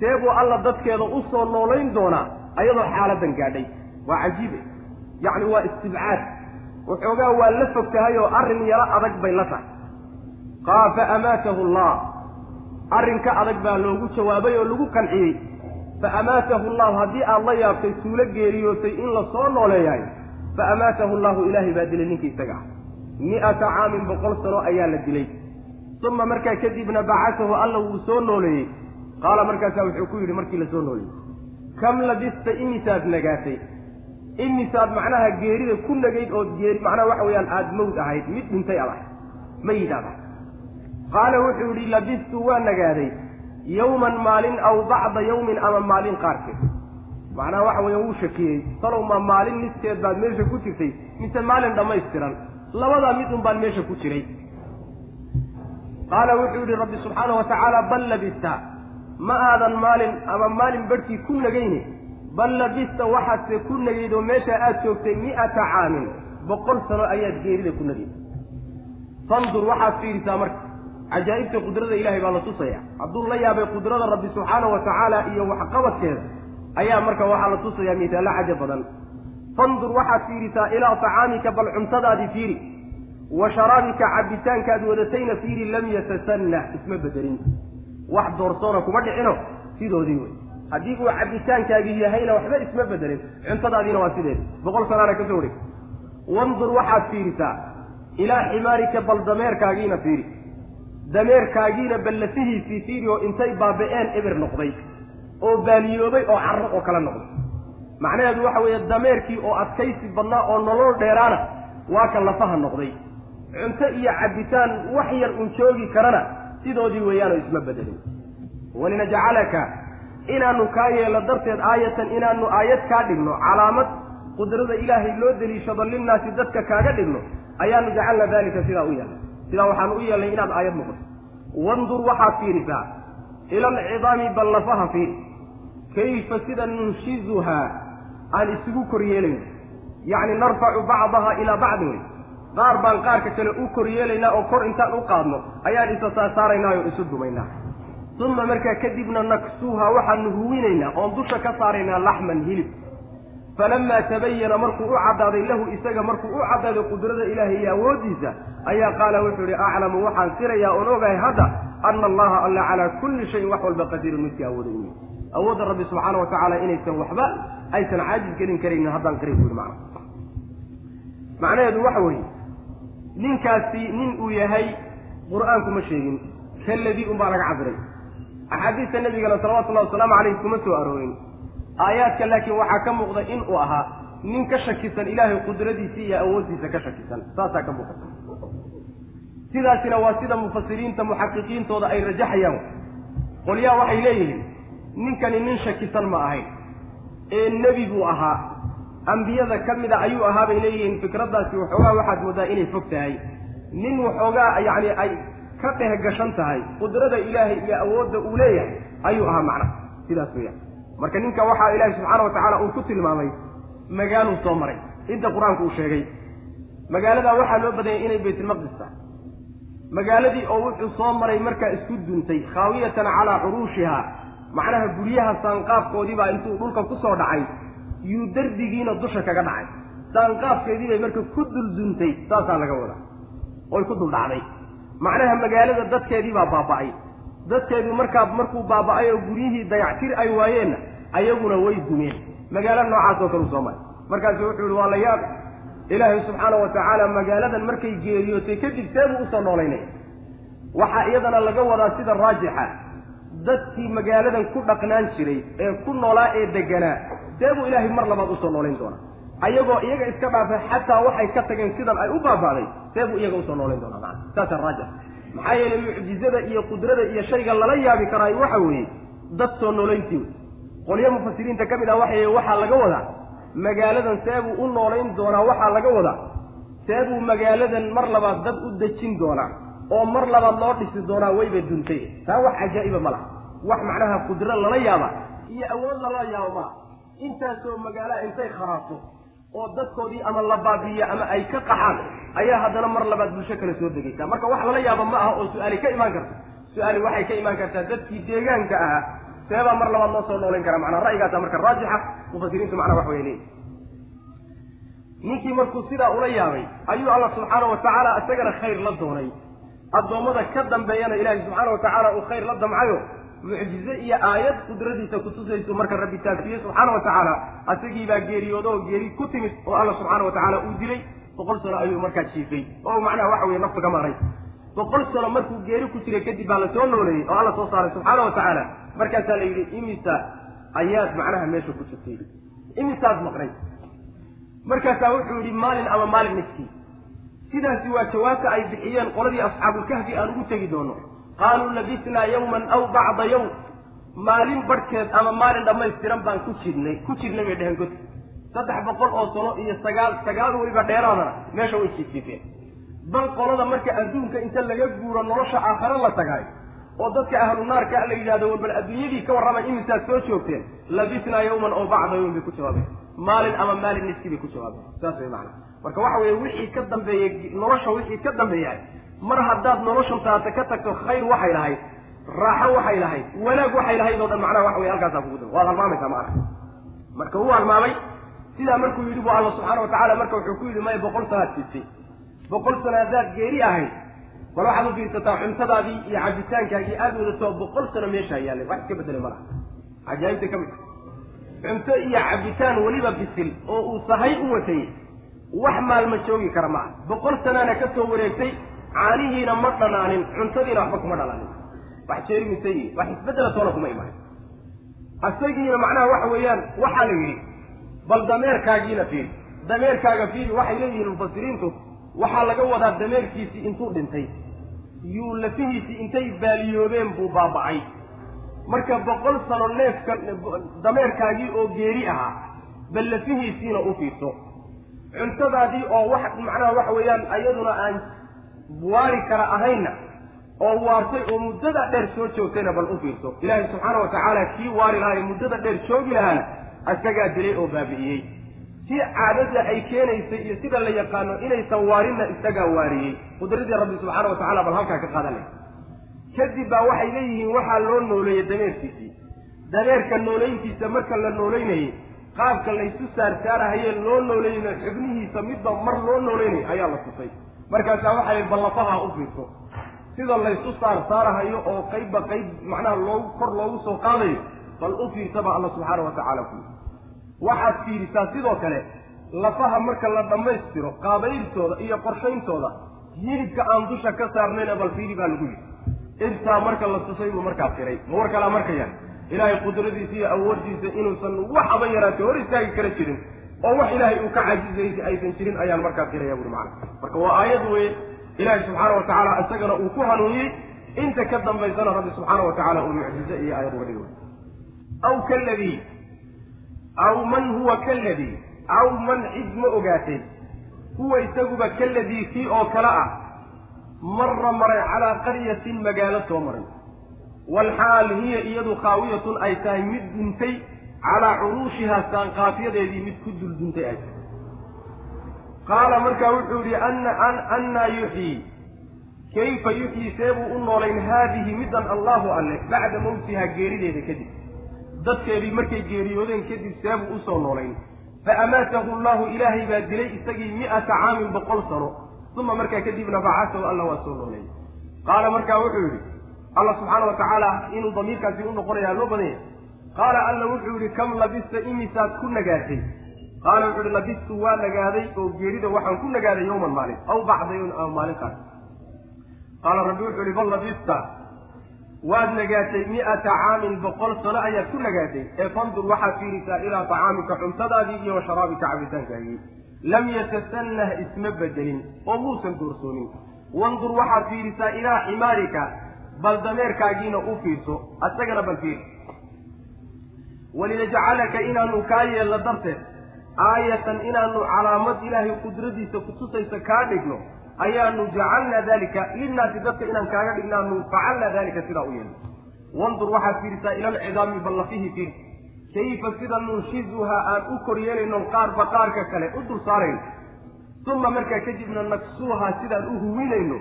[SPEAKER 2] See buu alla dadkeeda u soo noolayn doonaa ayadoo xaaladan gaadhay. Waa cajiibe yacni waa istibcaad. Waxoogaa waa la fog tahay oo arrin yaro adag bay la tahay. Qaa fa amaatahu allah. Arrinka adag baa loogu jawaabay oo lagu qanciyey fa amaatahu allahu haddii aad la yaabtay suulo geeriyootay in la soo nooleeyahay fa amaatahu allahu ilaahay baa dilay ninkii isaga. ah mi'ata caamin boqol sano ayaa la dilay. uma markaa kadibna bacasahu alla wuu soo nooleeyey. qaala markaasaa wuxuu ku yidhi markii la soo nooleeyey. Kam labista imisaad nagaatay? Imisaad macnaha geerida ku nagayd ood geeri macnaha waxa weeyaan aada mawd ahayd mid dhintay ad ahayd mayid aad ahayd qaala wuxuu yidhi labistu waa nagaaday yawman maalin aw bacda yawmin ama maalin qaarkeed. Macnaha waxa weeya wuu shakiyey. Talow ma maalin niskeed baad meesha ku jirtay mise maalin dhammaystiran. Labadaa mid un baan meesha ku jiray. Qaala wuxuu yidhi rabbi subxaanahu watacaala bal labista. Ma aadan maalin ama maalin barhkii ku nagayne. Bal labista waxaadse ku nagayd oo meesha aad joogtay mi'ata caamin. Boqol sano ayaad geerida ku nagayd fandur waxaad fiirisaa marka cajaa'ibta qudrada ilahay baa la tusaya hadduu la yaabay qudrada rabbi subxaanahu wa tacaala iyo waxqabadkeeda ayaa marka waxaa la tusayaa misaalo cajab badan. Fandur waxaad fiirisaa ilaa tacaamika bal cuntadaadii fiiri wa sharaabika cabitaankaad wadatayna fiiri lam yatasanna isma bedelin. Wax doorsoona kuma dhicino sidoodii wey haddii uu cabitaankaagii yahayna waxba isma bedelin cuntadaadiina waa sideed. Boqol sanaana ka soo wareeg wandur waxaad fiirisaa ilaa ximaarika bal dameerkaagiina fiiri dameerkaagiina ballafihiisii fiiri oo intay baaba-een ebir noqday oo baaliyoobay oo carro oo kala noqday. Macnaheedu waxa weeye dameerkii oo adkaysi badnaa oo nolol dheeraana waa ka lafaha noqday. Cunto iyo cabbitaan wax yar un joogi karana sidoodii weeyaanoo isma bedelin. Walinajcalaka inaanu kaa yeelno darteed aayatan inaanu aayad kaa dhigno calaamad qudrada ilaahay loo deliishado linnaasi dadka kaaga dhigno ayaanu jacalna dalika sidaa u yeelnay sidaa waxaanu u yeelnay inaad aayad noqoto. Wandur waxaad fiirisaa ila alcidaami bal lafaha fiiri. Kayfa sida nunshizuhaa aan isugu kor yeelayno yacni narfacu bacdaha ilaa bacdin wey qaar baan qaarka kale u kor yeelaynaa oo kor intaan u qaadno. Ayaan isa saasaaraynaa oo isu dumaynaa. Uma markaa kadibna naksuuha waxaanu huwinaynaa oon dusha ka saaraynaa laxman hilib falamaa tabayana markuu u caddaaday lahu isaga markuu u caddaaday qudrada ilaahay iyo awooddiisa ayaa qaala wuxuu ihi aclamu waxaan sirayaa oon ogahay hadda ana allaha alla calaa kulli shayin wax walba qadiirun midkii awooda inuu awoodda rabbi subxaana wa tacaala inaysan waxba aysan caajis gelin karaynin haddaan qaray buuri macna macnaheedu waxa weeye ninkaasi nin uu yahay qur'aanku ma sheegin kaladii un baa laga cabiray axaadiista nebigana salawatullahi wasalaamu caleyh kuma soo aroorin aayaadka laakiin waxaa ka muuqda in uu ahaa nin ka shakisan ilaahay qudradiisa iyo awooddiisa ka shakisan. Saasaa ka muuqata. Sidaasina waa sida mufasiriinta muxaqiqiintooda ay rajaxayaan. Qolyaha waxay leeyihiin ninkani nin shakisan ma ahayn. Ee nebi buu ahaa. Ambiyada ka mid a ayuu ahaa bay leeyihiin. Fikraddaasi waxoogaa waxaad mooddaa inay fog tahay. Nin waxoogaa yacni ay ka dheh gashan tahay. Qudrada ilaahay iyo awoodda uu leeyahay ayuu ahaa macna. Sidaas weeyaan marka ninka waxaa ilaahay subxaana wa tacaala uu ku tilmaamay magaaluu soo maray. Inta qur'aanku uu sheegay magaaladaa waxaa loo badanyay inay baytulmaqdis tahay. Magaaladii oo wuxuu soo maray markaa isku duntay khaawiyatan calaa curuushiha macnaha guryaha saanqaafkoodii baa intuu dhulka ku soo dhacay yuu derdigiina dusha kaga dhacay. Saanqaafkeedii bay marka ku dul duntay saasaa laga wadaa. Oy ku dul dhacday. Macnaha magaalada dadkeedii baa baaba'ay dadkeedu markaa markuu baaba'ay oo guryihii dayactir ay waayeenna ayaguna way dumeen. Magaalo noocaas oo kale u soo maray. Markaasu wuxuu yihi waa la yaab. Ilaahay subxaana wa tacaala magaaladan markay geeriyootay kadib seebuu u soo noolaynay. Waxaa iyadana laga wadaa sida raajixa. Dadkii magaaladan ku dhaqnaan jiray ee ku noolaa ee deganaa seebuu ilaahay mar labaad u soo noolayn doonaa. Ayagoo iyaga iska dhaafay xataa waxay ka tageen sidan ay u baaba'day seebuu iyaga u soo noolayn doonaa maa saasa raajix maxaa yeelay mucjizada iyo qudrada iyo shayga lala yaabi karaayo waxa weeye dad soo noolayntii. Qolyo mufasiriinta ka mid ah waxay waxaa laga wadaa magaaladan seebuu u noolayn doonaa waxaa laga wadaa seebuu magaaladan mar labaad dad u dejin doonaa oo mar labaad loo dhisi doonaa wayba duntay. Taa wax cajaa'iba ma laha. Wax macnaha qudro lala yaaba iyo awood lala yaabo malaha intaasoo magaalaha intay kharaabto oo dadkoodii ama la baabiiya ama ay ka qaxaan ayaa haddana mar labaad bulsho kale soo degaysaa marka wax lala yaaba ma aha oo su'aali ka imaan karta su'aali waxay ka imaan kartaa dadkii deegaanka ahaa seebaa mar labaad loo soo noolayn karaa macnaa ra'yigaasa marka raajixa mufasiriintu macnaa wax way leeyihi ninkii markuu sidaa ula yaabay ayuu alla subxaana wa tacaala isagana khayr la doonay. Addoommada ka dambeeyana ilaahay subxaana wa tacaala uu khayr la damcayo mucjize iyo aayad qudradiisa kutusayso marka rabbi taafiyey subxaana wa tacaala asagii baa geeriyooda oo geeri ku timid oo alla subxaana wa tacaala uu dilay boqol sano ayuu markaa jiifay. Oo macnaha waxa weye nafta ka maray boqol sano markuu geeri ku jiray kadib baa la soo nooleeyey oo alla soo saaray subxaana wa tacaala. Markaasaa la yidhi imisa ayaad macnaha meesha ku jirtay imisaad maqnay. Markaasaa wuxuu yidhi maalin ama maalin niskii sidaasi waa jawaabta ay bixiyeen qoladii asxaabulkahfi aan ugu tegi doono qaaluu labisnaa yawman aw bacda yawm maalin barhkeed ama maalin dhammaystiran baan ku jirnay ku jirnay bay dheheen godka saddex boqol oo sano iyo sagaal sagaal weliba dheeraadana meesha way jiifjiifeen bal qolada marka adduunka inta laga guuro nolosha aakhare la tagaay oo dadka ahlu naarka la yidhahdo war bal adduunyadii ka warramay imisaad soo joogteen labisnaa yawman oo bacda yawm bay ku jawaabeen maalin ama maalin niski bay ku jawaabeen saas way macana marka waxa weeye wixii ka dambeeyey nolosha wixii ka dambeeyahay mar haddaad noloshan taata ka tagto khayr waxay lahayd raaxo waxay lahayd wanaag waxay lahayd oo dhan macnaha waxa weye halkaasaa kugu dam waad halmaamaysaa macana marka wuu halmaamay sidaa markuu yidhi bu alla subxaana wa tacala marka wuxuu ku yidhi maya boqol sanaad jirtay boqol sano haddaad geeri ahayd bal waxaad u fiirsataa cuntadaadii iyo cabitaankaagii aada wadato boqol sano meeshaa yaallay wax iska bedelay ma laha cajaa'ibta ka mid cunto iyo cabitaan weliba bisil oo uu sahay u watay wax maalma joogi kara ma ah boqol sanaana ka soo wareegtay caanihiina ma dhanaanin cuntadiina waxba kuma dhalaanin. Wax jeerimise iyo wax isbeddela toona kuma imaan isagiina macnaha waxa weeyaan waxaa la yidhi bal dameerkaagiina fiiri dameerkaaga fiiri waxay leeyihiin mufasiriintu waxaa laga wadaa dameerkiisii intuu dhintay. Yuu lafihiisii intay baaliyoobeen buu baaba'ay. Marka boqol sano neefka dameerkaagii oo geeri ahaa bal lafihiisiina u fiirso cuntadaadii oo wax macnaha waxa weeyaan ayaduna aan waari kara ahaynna oo waartay oo muddada dheer soo joogtayna bal u fiirso. Ilaahay subxaana wa tacaala kii waari lahaa ee muddada dheer joogi lahaana isagaa dilay oo baabi'iyey si caadada ay keenaysay iyo sida la yaqaano inaysan waarinna isagaa waariyey. Qudradii rabbi subxaana wa tacala bal halkaa ka qaadanay. Kadib baa waxay leeyihiin waxaa loo nooleeyey dameerkiisii. Dameerka nooleyntiisa marka la nooleynayey qaabka laysu saarsaarahaye loo nooleynay xubnihiisa midba mar loo nooleynay ayaa la tusay markaasaa waxay ballafaha u fiirso sida laysu saarsaarahayo oo qaybba qayb macnaha loogu kor loogu soo qaadayo bal u fiirsaba alla subxaana wa tacaala ku waxaad fiirisaa sidoo kale lafaha marka la dhammaystiro qaabayltooda iyo qorshayntooda hilibka aan dusha ka saarnayna bal fiiri baa lagu yidhi. Intaa marka la tusay buu markaa firay. Ma war kalaa markaya ilaahay qudradiisa iyo awooddiisa inuusan waxaba yaraatay hor istaagi kara jirin oo wax ilaahay uu ka cajizaysa aysan jirin ayaan markaa firaya buuri macana marka waa aayad weye ilaahay subxaana wa tacaala isagana uu ku hanuuniyey inta ka dambaysana rabbi subxaana wa tacaala uu mucjize iyo aayad uga dhigo aw kaladii aw man huwa kaladii aw man cid ma ogaatay huwa isaguba kaladii kii oo kale ah marra maray calaa qaryatin magaalo soo maray. Walxaal hiya iyadu khaawiyatun ay tahay mid duntay calaa curuushihaa saanqaafyadeedii mid ku dul duntay ay qaala markaa wuxuu yidhi annaa yuxyii kayfa yuxyii seebuu u noolayn haadihi middan allahu alle bacda mawtihaa geerideeda kadib dadkeedii markay geeriyoodeen kadib seebuu u soo noolayn fa amaatahu allahu ilaahay baa dilay isagii mi'ata caamin boqol sano uma markaa kadibna bacasahu alla waa soo nooleeyey qaala markaa wuxuu yidhi alla subxaana wa tacaala inuu damiirkaasi u noqonayaa loo badanya qaala alla wuxuu yidhi kam labista imisaad ku nagaatay qaala wuxuu yihi labistu waa nagaaday oo geerida waxaan ku nagaaday yowman maalin aw bacda yowmin ama maalinkaas qaala rabbi wuxuu yihi bal labista waad nagaatay mi'ata caamin boqol sano ayaad ku nagaatay. Ee fandur waxaad fiirisaa ilaa tacaamika cuntadaadii iyo wa sharaabika cabitaankaagii. Lam yatasannah isma bedelin oo muusan doorsoonin. Wandur waxaad fiirisaa ilaa ximaarika bal dameerkaagiina u fiirso asagana bal fiir walinajcalaka inaanu kaa yeelno darteed aayatan inaanu calaamad ilaahay qudradiisa kutusaysa kaa dhigno ayaanu jacalnaa dalika linnaasi dadka inaan kaaga dhignaanu facalnaa dalika sidaa u yeelno wandur waxaad fiirisaa ila alcidaami ballafihi fiir kayfa sida nunshizuhaa aan u kor yeelayno qaarba qaarka kale u dul saarayno uma markaa kadibna naksuuhaa sidaan u huwinayno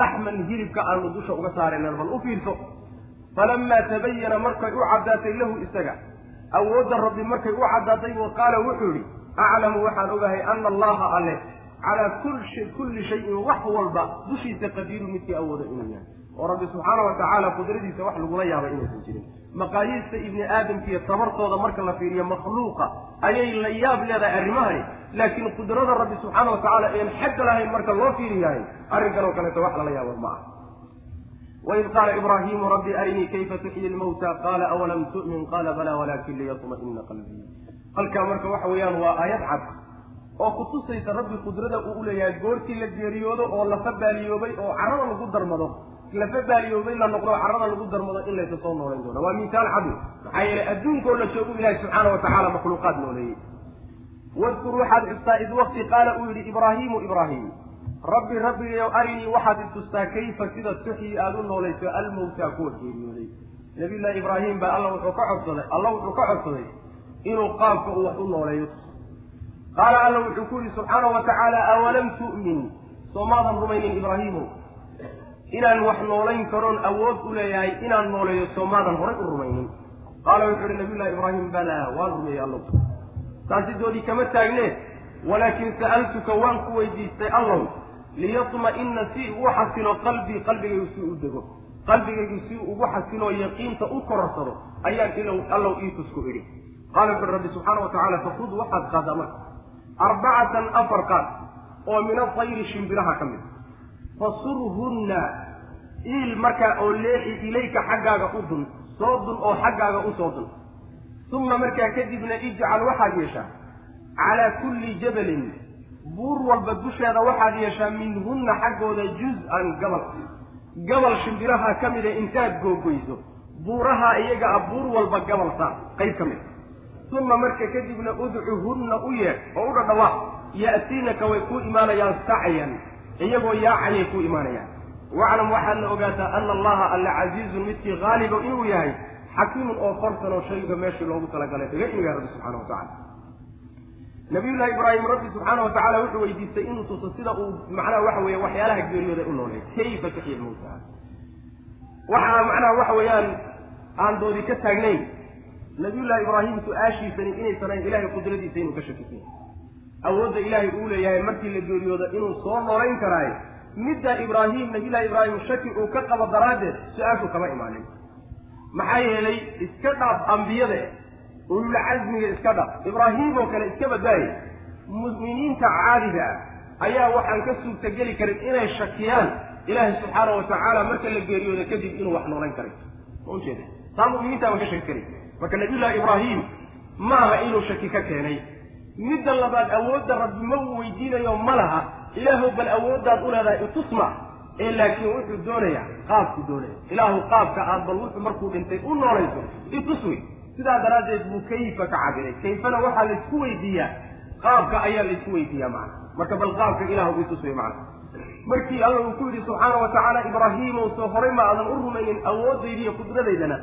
[SPEAKER 2] laxman hilibka aanu dusha uga saaraynan bal u fiirso falamaa tabayana markay u caddaatay lahu isaga awoodda rabbi markay u caddaatay wa qaala wuxuu yidhi aclamu waxaan ogahay ana allaha alle calaa kulli shayin wax walba dushiisa qadiiru midkii awooda inuu yahay. Oo rabbi subxaana wa tacaala qudradiisa wax lagula yaabay inaysan jirin maqaayiista ibni aadamka iyo tabartooda marka la fiiriyo makhluuqa ayay la yaab leedahay arrimahani laakiin qudrada rabbi subxaana wa tacaala een xagga lahayn marka loo fiiriyahay arrinkan oo kaleeto wax lala yaabo ma ah waid qaala ibraahimu rabbi arinii kayfa tuxyi lmawta qaala awalam tu'min qaala balaa walakin liyatma'ina qalbii halkaa marka waxa weeyaan waa aayad cad oo kutusaysa rabbi qudrada uu uleeyahay goortii la geeriyoodo oo lafa baaliyoobay oo carrada lagu darmado lafa baaliyoobay la noqdo carrada lagu darmado in laysa soo noolayn doono waa misaal cadu maxaa yeelay adduunkoo la joogu ilaahi subxaana wa tacaala makhluuqaad nooleeyey wadkur waxaad xustaa id wakti qaala uu yidhi ibraahiimu ibraahim rabbi rabbigayow arinii waxaad itustaa kayfa sida tuxyi aada u noolayso almawtaa kuwa geeriyooday nabiyullaahi ibraahim baa alla wuxuu ka codsaday alla wuxuu ka codsaday inuu qaabka uu wax u nooleeyo. Qaala alla wuxuu ku yihi subxaanahu wa tacaala awalam tu'min? Soomaadan rumaynin ibraahiimow inaan wax noolayn karoon awood u leeyahay inaan nooleeyo soomaadan horay u rumaynin. Qaala wuxuu yihi nabiyullahi ibraahim balaa waan rumeeyey allow taasi doodii kama taagne walaakin sa'altuka waan ku weydiistay allow liyatma'ina si ugu xasilo qalbii qalbigaygu si u dego. Qalbigaygu si ugu xasiloo yaqiinta u kororsado ayaan ilow allow iitusku idhi. Qaala wuxuuhi rabbi subxaana wa tacaala fakud waxaad qaadaa marka. Arbacatan afar qaad oo min atayri shimbiraha ka mid. Fasurhunna iil markaa oo leexi ilayka xaggaaga u dun soo dun oo xaggaaga u soo dun. Uma markaa kadibna ijcal waxaad yeeshaa calaa kulli jabalin buur walba dusheeda waxaad yeeshaa minhunna xaggooda juz-an gabal. Gabal shimbiraha ka mida intaad googoyso buuraha iyaga a buur walba gabal saar qayb ka mid uma marka kadibna udcuhunna u yeedh oo u dhadhawaaq ya'tiinaka way ku imaanayaan sacyan iyagoo yaacayay ku imaanayaan. Waclam waxaadna ogaataa ana allaha alla casiizun midkii haaliba inuu yahay xakiimun oo farsan oo shayga meeshii loogu talagalay dhiga inuyaa rabbi subxana wa tacala nabiyullahi ibraahim rabbi subxaana wa tacala wuxuu weydiistay inuu tuso sida uu macnaha waxa weeye waxyaalaha geeriyooda u nooleey kayfa tuxyi lmawta waxaa macnaha waxa weeyaan aan doodi ka taagnayn. Nabiyullahi ibraahim su'aashiisani inaysan ahayn ilahay qudradiisa inuu ka shakisay awoodda ilaahay uu leeyahay markii la geeriyooda inuu soo noolayn karaayo midda ibraahim nabiyullahi ibraahim shaki uu ka qabo daraaddeed su'aashu kama imaanin. Maxaa yeelay iska dhaaf ambiyade ulul casmiga iska dhaaf ibraahim oo kale iska badbaayay mu'miniinta caadiga ah ayaa waxaan ka suurtageli karin inay shakiyaan ilaahay subxaana wa tacaala marka la geeriyooda kadib inuu wax noolayn karay. Ma ujeeda taa mu'miniinta baan ka shaki karay marka nabiyullahi ibraahim maaha inuu shaki ka keenay. Midda labaad awoodda rabbi ma uu weydiinayo ma laha. Ilaahu bal awooddaad u leedahay itusma ee laakiin wuxuu doonayaa qaabku doonaya ilaahu qaabka aad bal wuxuu markuu dhintay u noolayso. Itus sidaa daraaddeed buu kayfa ka cabiray kayfana waxaa laysku weydiiyaa qaabka ayaa laysku weydiiyaa macna. Marka bal qaabka ilaahu itus wey macna. Markii alla uu ku yidhi subxaana wa tacaala ibraahiimow soo horay ma aadan u rumaynin awooddayda iyo qudradaydana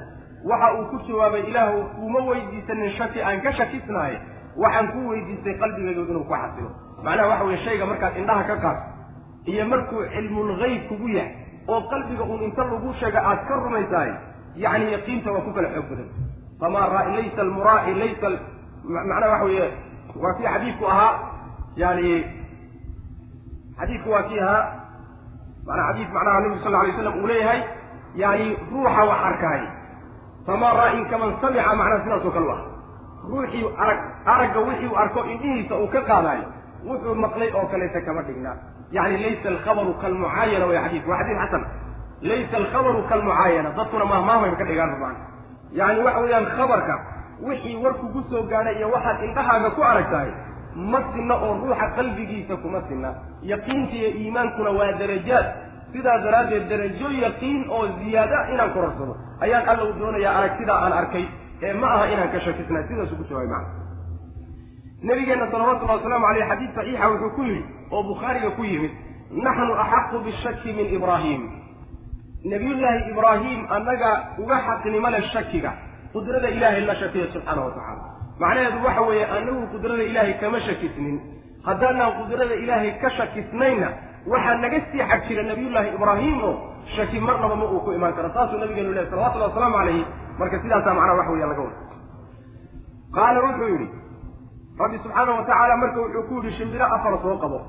[SPEAKER 2] waxa uu ku jawaabay ilaahu kuma weydiisanin shaki aan ka shakisnahay waxaan ku weydiistay qalbigaygu inuu ku xasilo. Macnaha waxa weye shayga markaad indhaha ka qaadto iyo markuu cilmulgayb kugu yahay oo qalbiga uun inta lagu sheega aad ka rumaysahay yacni yaqiinta waa ku kala xoog badan famaa laysa almuraa'i laysa macnaha waxa weeye waa kii xadiidku ahaa yani xadiidku waa kii ahaa manaa xadiis macnaha nabigu sal alay slam uu leeyahay yani ruuxa wax arkaay famaa ra'in kaman samica macnaha sidaasoo kale u ah ruuxii arag aragga wixii uu arko indhihiisa uu ka qaadaayo wuxuu maqlay oo kaleeta kama dhignaa yani laysa alkhabaru kalmucaayana way xadiis waa xadiis xasan laysa alkhabaru kalmucaayana dadkuna mahmaahmay ka dhigaan rabaan yani waxa weeyaan khabarka wixii war kugu soo gaadhay iyo waxaad indhahaaga ku aragtahay ma sinna oo ruuxa qalbigiisa kuma sinna. Yaqiinta iyo iimaankuna waa darajaad. Sidaa daraaddeed darajo yaqiin oo ziyaada inaan kororsado ayaan alla u doonayaa aragtidaa aan arkay ee ma aha inaan ka shakisnay sidaas ugu jawaabay macna nabigeenna salawatullahi wasalaamu aleyh xadiis saxiixa wuxuu ku yidhi oo bukhaariga ku yimid naxnu axaqu bishaki min ibraahim nabiyullaahi ibraahim annaga uga xaqnimo leh shakiga. Qudrada ilaahay la shakiya subxaana wa tacaala. Macnaheedu waxa weeye annagu qudrada ilaahay kama shakisnin. Haddaanaan qudrada ilaahay ka shakisnayna waxaa naga sii xag jira nabiyullaahi ibraahim oo shaki marnaba ma uu ku imaan karo. Saasuu nabigeenu lehy salawatullahi wasalaamu calayhi. Marka sidaasaa macnaha waxa weya laga wada qaala wuxuu yidhi rabbi subxaana wa tacaala marka wuxuu ku yidhi shimbiro afar soo qabo.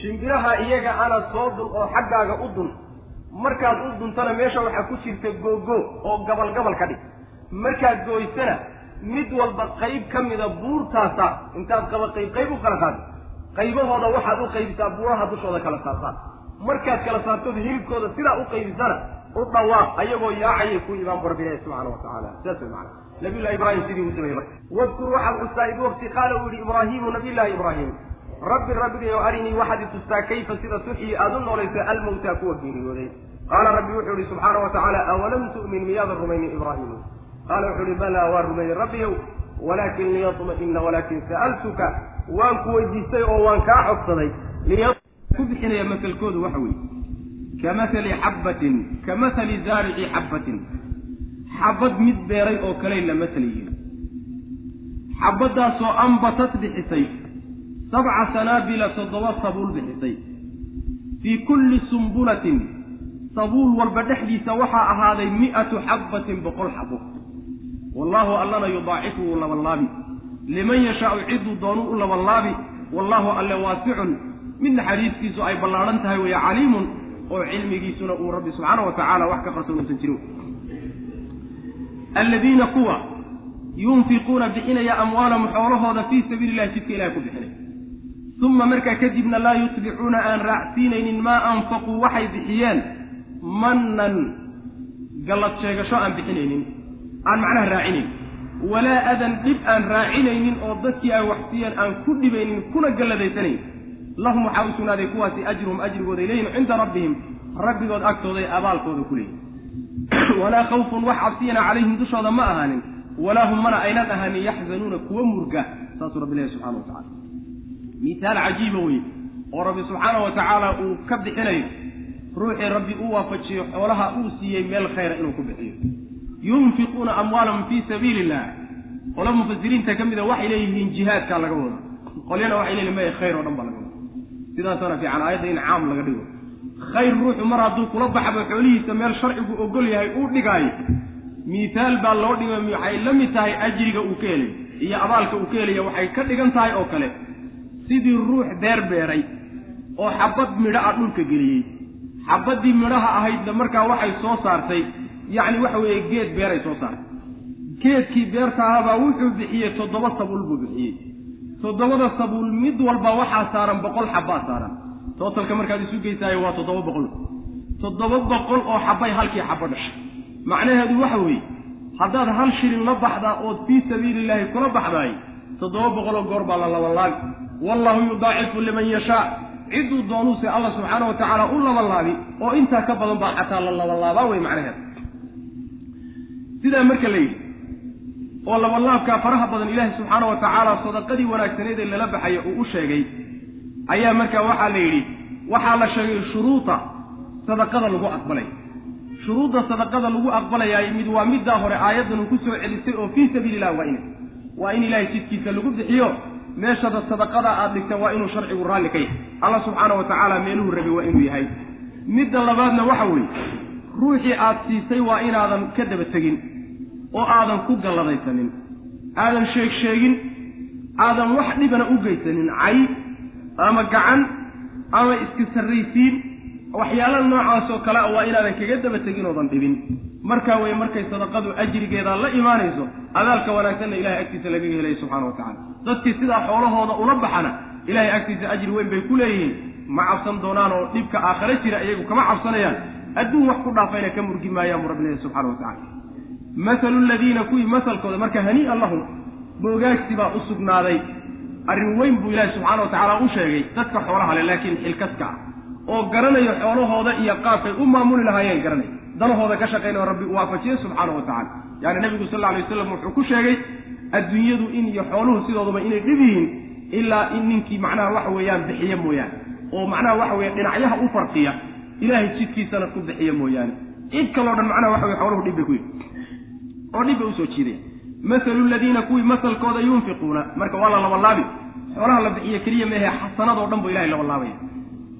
[SPEAKER 2] Shimbiraha iyaga ana soo dun oo xaggaaga u dun markaad u duntana meesha waxaa ku jirta googo oo gabal gabal ka dhig. Markaad gooysana mid walba qayb ka mida buurtaasa intaad qaba qayb qayb u kala qaado qaybahooda waxaad u qaybisaa buuraha dushooda kala saartaan markaad kala saartood hilibkooda sidaa u qaybisana u dhawaaq ayagoo yaacayay ku imaan rabbi ilahi subxaana wa tacaala. Saas way macana nabiyullahi ibraahim sidii uu sameeyey marka. Wadkur waxaad xustaa id waqti qaala uu yihi ibraahimu nabiyullahi ibraahim rabbi rabbigayo arinii waxaad itustaa kayfa sida tuxyi aada u noolaysa almawtaa kuwa geeriyooday qaala rabbi wuxuu yihi subxaana wa tacaala awalam tu'min miyaadan rumaynin ibraahimu qaala wuxuu yihi balaa waa rumeeyey rabbiyow walaakin liyatma'ina walaakin sa'altuka waan ku weydiistay oo waan kaa codsaday.
[SPEAKER 3] Ku bixinaya masalkoodu waxa weeye ka masali xabbatin ka masali zaarici xabbatin. Xabbad mid beeray oo kaley la masal yihiin xabbaddaasoo ambatat bixisay sabca sanaabila toddoba sabuul bixisay fii kulli sumbulatin sabuul walba dhexdiisa waxaa ahaaday mi'atu xabbatin boqol xabo wallaahu allana yudaacifu wuu labanlaabi liman yashaau ciduu doonu u labanlaabi wallaahu alle waasicun mid naxariistiisu ay ballaadhan tahay weeye caliimun oo cilmigiisuna uu rabbi subxaana wa tacaala wax ka qarsoon uusan jirin alladiina kuwa yunfiquuna bixinaya amwaalahum xoolahooda fii sabiili illahi jidka ilahay ku bixinay uma markaa kadibna laa yutbicuuna aan raacsiinaynin maa anfaquu waxay bixiyeen mannan gallad sheegasho aan bixinaynin aan macnaha raacinayn walaa adan dhib aan raacinaynin oo dadkii ay wax siiyeen aan ku dhibaynin kuna galladaysanan lahum waxaa u sugnaaday kuwaasi ajruhum ajrigooday leeyihiin cinda rabbihim rabbigood agtooday abaalkooda ku leeyihiin walaa khawfun wax cabsiyana calayhim dushooda ma ahaanin. Walaa hum mana aynan ahaanin yaxzanuuna kuwa murga saasuu rabbi leeyahy subxana wa tacala mihaal cajiiba weye oo rabbi subxaana wa tacaala uu ka bixinayo. Ruuxii rabbi u waafajiyo xoolaha uu siiyey meel khayra inuu ku bixiyo. Yunfiquuna amwaalahum fii sabiili illah qolo mufasiriinta ka mida waxay leeyihiin jihaadkaa laga wada qolyana waxay leeyihiin maya khayr oo dhan baa laga wada sidaasaana fiican aayadda in caam laga dhigo. Khayr ruuxu mar hadduu kula baxba xoolihiisa meel sharcigu ogol yahay uu dhigaayo miihaal baa loo dhigay waxay la mid tahay ajriga uu ka helay iyo abaalka uu ka helaya waxay ka dhigan tahay oo kale sidii ruux beer beeray oo xabad midho ah dhulka geliyey. Xabaddii midhaha ahaydna markaa waxay soo saartay yacni waxa weeye geed beeray soo saartay. Geedkii beerta ahaabaa wuxuu bixiyey toddoba sabuul buu bixiyey. Toddobada sabuul mid walba waxaa saaran boqol xabbaa saaran. Tootalka markaad isu geysaayo waa toddoba boqol. Toddoba boqol oo xabbay halkii xabbo dhashay. Macnaheedu waxa weeye haddaad hal shilin la baxdaa ood fii sabiili illaahi kula baxdaay toddoba boqoloo goor baa la labanlaabi wallaahu yudaacifu liman yashaa cidduu doonuuse allah subxaana wa tacaala u labanlaabi oo intaa ka badan baa xataa la labanlaabaa wey macnaheedu sidaa marka la yidhi oo labanlaabkaa faraha badan ilaahi subxaana wa tacaala sadaqadii wanaagsaneed ee lala baxaya uu u sheegay ayaa markaa waxaa la yidhi waxaa la sheegay shuruuda sadaqada lagu aqbalay. Shuruudda sadaqada lagu aqbalayaay mid waa middaa hore aayaddan uu ku soo celisay oo fii sabiili illah waa ina waa in ilaahay jidkiisa lagu bixiyo meeshada sadaqada aad dhigta waa inuu sharcigu raalli ka yahay. Allah subxaana wa tacaala meeluhu rabi waa inuu yahay. Midda labaadna waxa weeye ruuxii aad siisay waa inaadan ka daba tegin oo aadan ku galladaysanin. Aadan sheeg sheegin aadan wax dhibana u geysanin cay ama gacan ama iska sarraysiin waxyaala noocaasoo kale a waa inaadan kaga daba tegin oodan dhibin. Markaa weye markay sadaqadu ajrigeeda la imaanayso adaalka wanaagsanna ilahay agtiisa lagaga helaya subxana wa tacala dadkii sidaa xoolahooda ula baxana ilahay agtiisa ajri weyn bay ku leeyihiin. Ma cabsan doonaan oo dhibka aakhare jira iyagu kama cabsanayaan. Adduun wax ku dhaafayna ka murgi maayaan buu rabbi leeyahy subxana wa tacala masalu ladiina kuwii masalkooda marka hanii'an lahum boogaagsi baa u sugnaaday. Arrin weyn buu ilaahi subxaana wa tacaala u sheegay. Dadka xoolaha leh laakiin xilkaska ah oo garanayo xoolahooda iyo qaabkay u maamuli lahaayeen garanay. Danahooda ka shaqaynayo rabbi u waafajiye subxaana wa tacala yaani nebigu sal alla alay waslam wuxuu ku sheegay adduunyadu in iyo xooluhu sidooduba inay dhib yihiin ilaa in ninkii macnaha waxa weeyaan bixiye mooyaane. Oo macnaha waxa weeye dhinacyaha u farqiya ilaahay jidkiisana ku bixiya mooyaane. Cid kaloo dhan macnaha waxa weye xooluhu dhib bay ku yihiin oo dhib bay u soo jiidaya masalu ladiina kuwii masalkooda yunfiquuna marka waa la labanlaabi xoolaha la bixiye keliya meehe xasanadoo dhan buu ilahay labanlaabaya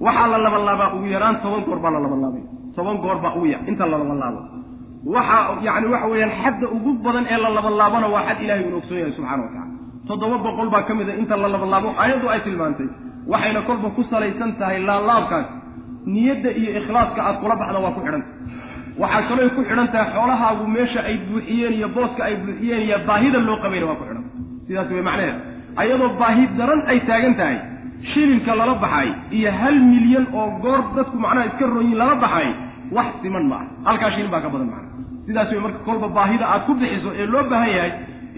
[SPEAKER 3] waxaa la labanlaabaa ugu yaraan toban goor baa la labanlaabaya toban goor baa ugu yar. Inta la labanlaabo waxaa yani waxa weeyaan xadda ugu badan ee la labanlaabona waa xad ilahay uun ogsoon yahay subxana wa tacala toddoba boqol baa ka mid a inta la labalaabo aayaddu ay tilmaantay. Waxayna kolba ku salaysan tahay laalaabkaas. Niyadda iyo ikhlaaska aad kula baxda waa ku xidhanta waxaa kalooy ku xidhan tahay xoolahaagu meesha ay buuxiyeen iyo booska ay buuxiyeen iyo baahida loo qabayna waa ku xidhan. Sidaas way macnaheeda ayadoo baahi daran ay taagan tahay shilinka lala baxay iyo hal milyan oo goor dadku macnaha iska rooyin lala baxay wax siman maaha. Halkaa shilin baa ka badan macna sidaas way marka kolba baahida aad ku bixiso ee loo baahan yahay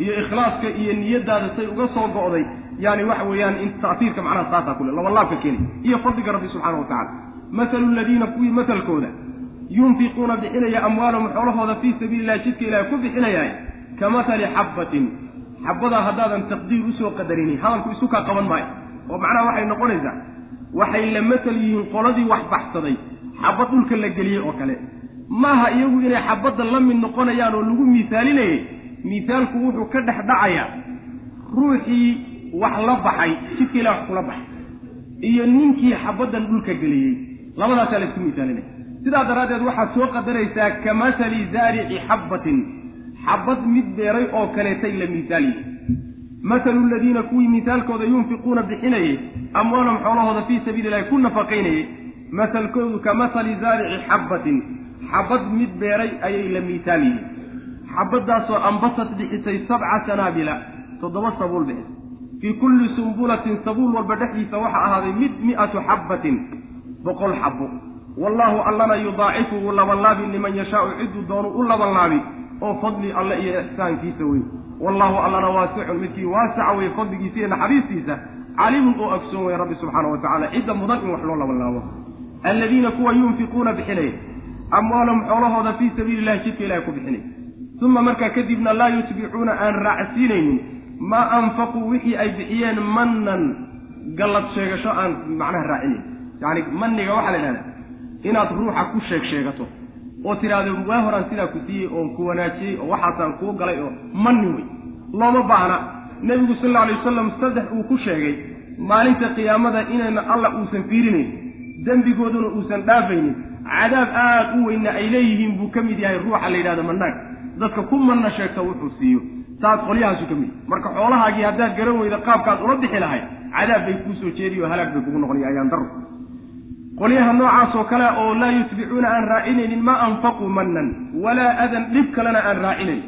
[SPEAKER 3] iyo ikhlaaska iyo niyadaada say uga soo go'day yani waxa weeyaan in ta'tiirka macnaha saasaa kule labalaabka keeni iyo fadliga rabbi subxaana wa tacala mathalu ladiina kuwii matalkooda yunfiquuna bixinaya amwaalahum xoolahooda fii sabiili illahi jidka ilahay ku bixinayahay ka mathali xabbatin. Xabbadaa haddaadan taqdiir u soo qadarinin hadalku isu kaa qaban maayo oo macnaha waxay noqonaysaa waxay la matal yihiin qoladii wax baxsaday xabad dhulka la geliyey oo kale. Maaha iyagu inay xabadda la mid noqonayaan oo lagu miisaalinayay miisaalku wuxuu ka dhex dhacayaa ruuxii wax la baxay jidka ilah wax kula baxay iyo ninkii xabaddan dhulka geliyey. Labadaasaa la isku miisaalinaya sidaa daraaddeed waxaad soo qadaraysaa ka masali zaarici xabbatin xabad mid beeray oo kaleetay la miisaaliyey mathalu ladiina kuwii misaalkooda yunfiquuna bixinayey amwaalahum xoolahooda fii sabiili illahi ku nafaqaynayey masalkoodu ka masali zaarici xabbatin xabad mid beeray ayay la miisaal yihiin xabaddaasoo ambasad bixisay sabca sanaabila toddoba sabuul bixisay fii kulli sumbulatin sabuul walba dhexdiisa waxaa ahaaday mid mi'atu xabbatin boqol xabbo wallaahu allana yudaacifu wuu labanlaabi liman yashaau cidduu doonu u labanlaabi oo fadli alle iyo ixsaankiisa wey wallaahu allana waasicun midkii waasaca wey fadligiisa iyo naxariistiisa caliimun oo ogsoon wey rabbi subxaana wa tacala cidda mudan in wax loo labanlaabo. Alladiina kuwa yunfiquuna bixinaya amwaalahum xoolahooda fii sabiili illahi jidka ilahay ku bixinaya uma markaa kadibna laa yutbicuuna aan raacsiinaynin maa anfaquu wixii ay bixiyeen mannan gallad sheegasho aan macnaha raacinayn yacni manniga waxaa la idhahdaa inaad ruuxa ku sheeg sheegato oo tidhaahdo waa horaan sidaa ku siiyey oon ku wanaajiyey oo waxaasaan kuu galay oo manni wey looma baahna nebigu sal alla alay wasalam saddex uu ku sheegay maalinta qiyaamada inayna alla uusan fiirinayn dembigooduna uusan dhaafaynin cadaab aad u weynna ay leeyihiin buu ka mid yahay ruuxa la yidhahdo mannaag dadka ku manna sheegta wuxuu siiyo. Taas qolyahaasu ka mid marka xoolahaagii haddaad garan weyda qaabkaad ula bixi lahay cadaab bay kuu soo jeediyo halaag bay kugu noqonaya ayaan daro qolyaha noocaas oo kale oo laa yutbicuuna aan raacinaynin ma anfaquu mannan walaa adan dhib kalena aan raacinayn.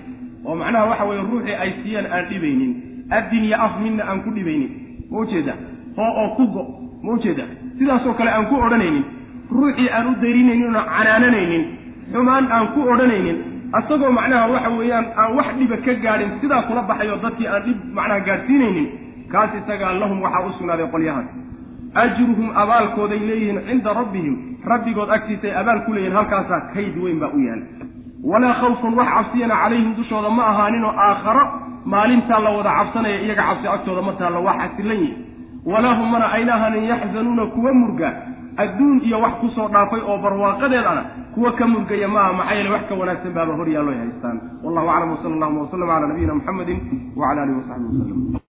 [SPEAKER 3] Oo macnaha waxa weeye ruuxii ay siiyaan aan dhibaynin addin iyo af midna aan ku dhibaynin. Ma ujeeda hoo oo ku go. Ma ujeeda sidaasoo kale aan ku odhanaynin ruuxii aan u dayrinaynin oo canaananaynin xumaan aan ku odhanaynin asagoo macnaha waxa weeyaan aan wax dhiba ka gaadhin sidaa kula baxayo dadkii aan dhib macnaha gaadhsiinaynin kaas isagaa lahum waxaa u sugnaaday qolyahaas ajruhum abaalkooday leeyihiin cinda rabbihim. Rabbigood agtiisa ay abaal ku leeyihiin halkaasaa kayd weyn baa u yaal. Walaa khawfun wax cabsiyana calayhim dushooda ma ahaaninoo aakharo. Maalintaa la wada cabsanaya iyaga cabsi agtooda ma taalla waa xasilan yihi walaa hum mana ayna ahaanin yaxzanuuna kuwa murga. Adduun iyo wax ku soo dhaafay oo barwaaqadeed ana kuwa ka murgaya maaha maxaa yeele wax ka wanaagsan baaba hor yaallo ay haystaan. Wallahu aclam wsala allahuma wasalam cala nabiyina muxamedin wacala alihi wasaxbihi wasalam